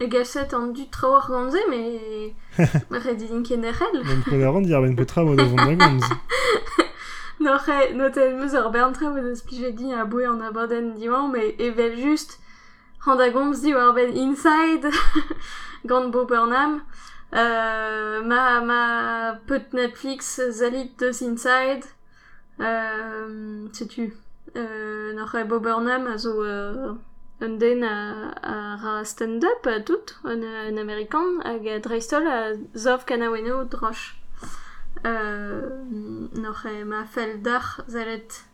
Egaset an du traour ganze, mais... [LAUGHS] Redin pre la rand dir ben petra o devant da gomz. [LAUGHS] Norre, notel meus ur berntre oa deus plijet a boe an abaden diwan, mais evel just rand a gomz di war ben inside [LAUGHS] gant bo Burnham. Euh, ma, ma peut Netflix zalit deus inside. Euh, sais-tu euh, Norre bo Burnham a zo euh, den a, a ra stand-up a tout, un, un amerikan, hag a dreistol a zov kanaweno droch. Euh, noch e ma fel d'ar zalet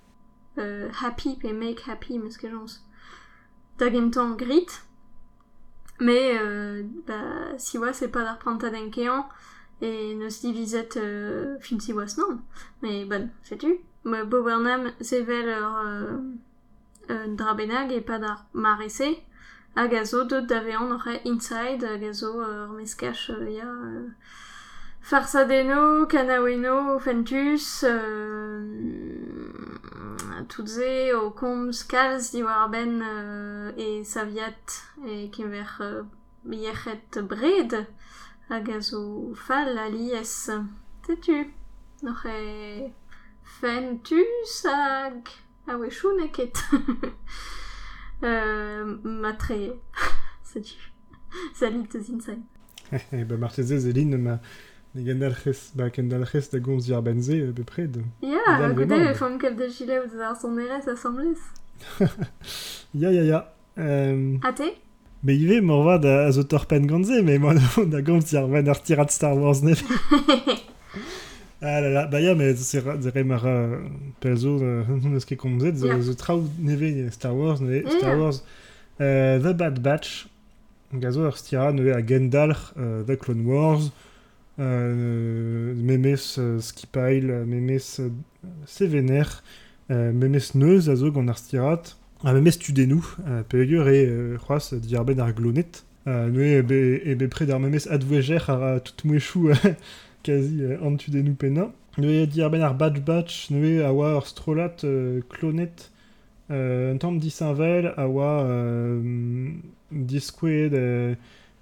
euh, happy pe make happy meus ket jons da gentan grit mais euh, bah, si oa c'est pas d'ar pranta den kean et nos diviset euh, fin si was non. Mais bon, sais-tu Ma Bobernam zevel ur euh, euh, drabenag e pas d'ar marese hag a inside hag a zo euh, euh, euh, Farsadeno, Kanaweno, Fentus, euh, Tutze, o komz kalz di war ben euh, e saviat e kemer euh, yechet bred hag a zo fall a lies. Tetu, noch e Fentus hag a wechou neket. [LAUGHS] euh, matre, setu. Salit eus inside. Eh ben Marteze zelin ma ne gandalc'hez ba kendalc'hez da gomz diar benze euh, bepred. Ya, Dal gode vemañ. e font ket de chile ou ar son erez assemblez. [LAUGHS] Ya ya ya. Euh, Ate me ive morva da a zo torpen ganze, me moi [LAUGHS] da gomz diar ben ar tirat Star Wars nef. Ah là là, bah ya, mais c'est re mar euh, pelzo euh, neus ket komzet, zo, zo traoù neve Star Wars, neve Ya, Star. Wars. Euh, The Bad Batch, gazo ur stira neve a Gendalch, euh, The Clone Wars, euh, memes euh, Skipile, euh, memes euh, Sevener, euh, memes neuz a zo gant ar stirat, a memes tudenou, euh, peogur e euh, c'hoaz diar ben ar glonet. Euh, pred ar memes advoueger ar tout mouechou quasi euh, an tudenou pena. Nue diar ben ar Bad Batch, nue a oa ur strolat euh, clonet, euh, un tamm disinvel a oa euh, diskouet euh,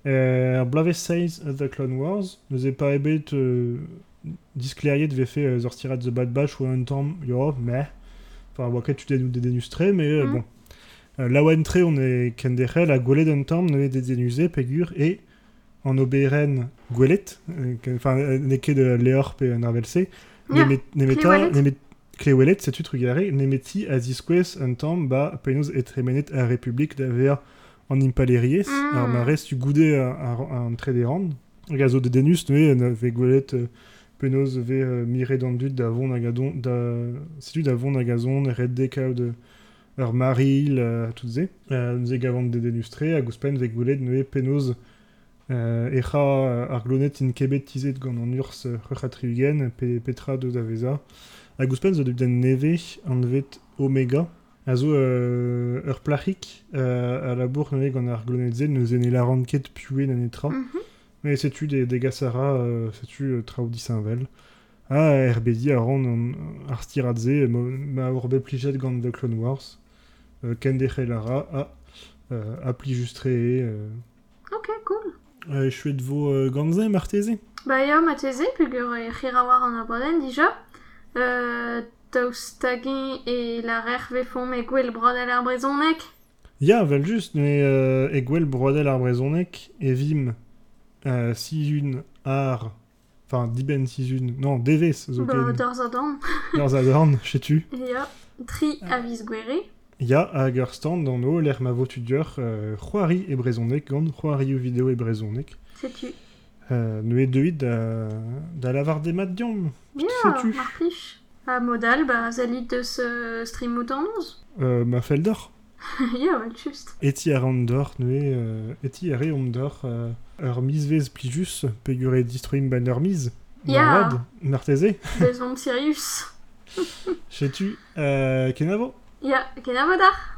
euh, ar blave seiz The Clone Wars, neus e pa ebet euh, diskleriet vefe euh, ur stirat The Bad Batch ou un tamm, yo, meh, enfin, oa ket tudenou de denustre, mais euh, Mm. bon. Euh, la oentre on est kendere, la gwelet un tamm ne de denuse pegur et en oberen gwelet, euh, enfin, euh, ne ket de leor pe an arvelse, Ya, nemeta, klewelet, setu trugare, nemeti a ziskwez un tamm ba peinoz etremenet a republik da ver an impaleries, Mm. ar marez tu goude ar an tre de rand, gazo de denus, ne ve gwelet euh, penaos ve euh, mire d'an dud da vont a gadon, da, setu da vont a gazon, red dekao de ur maril, euh, tout ze. Euh, nous e gavant de denustre, a gouspen ve gwelet ne penaos euh, echa euh, ar glonet in kebet tizet gant an urs euh, rec'hatriugen, pe, petra deus da veza. A gouspen zo den neve an vet omega. A zo euh, ur plachik euh, a labour neve gant ar glonet ze, neus ene la ranket nan etra. Mhm. Mais setu de, de gasara, euh, setu euh, disinvel. Ah, RBD a ran an ar stiradze, ma, ma urbe plijet gant The Clone Wars. Euh, ken de lara a euh, a plijustre e... Euh, Ok, euh, chouet vo euh, gantze, marteze Ba ya, ma teze, pugur e c'hir a war an aboden dija. Euh, taus tagin e la rer ve font me gwell brodel ar brezonek. Ya, vel just, mais euh, e gwell brodel ar brezonek, e vim euh, si un ar... Enfin, diben si un... Non, devez, zo Ba, ken... d'or zadan. Dans a dorn, chetu. Ya, tri avis gwere. Ya hag ur stand an o l'er ma votudior [LAUGHS] euh, c'hoari e brezonek gant c'hoari o video e brezonek. Setu. Euh, nu e deuit da, da lavar de mat diom. Ya, Setu. mar plij. A modal, ba, zalit deus euh, stream moutonnoz. Euh, ma fel d'or. ya, just. Eti ar an d'or, nu e... Euh, eti ar e om d'or euh, ur mizvez plijus pegur e distruim ban ur miz. Ya. Vont Sirius. Euh, kenavo Ya, ken a vodar.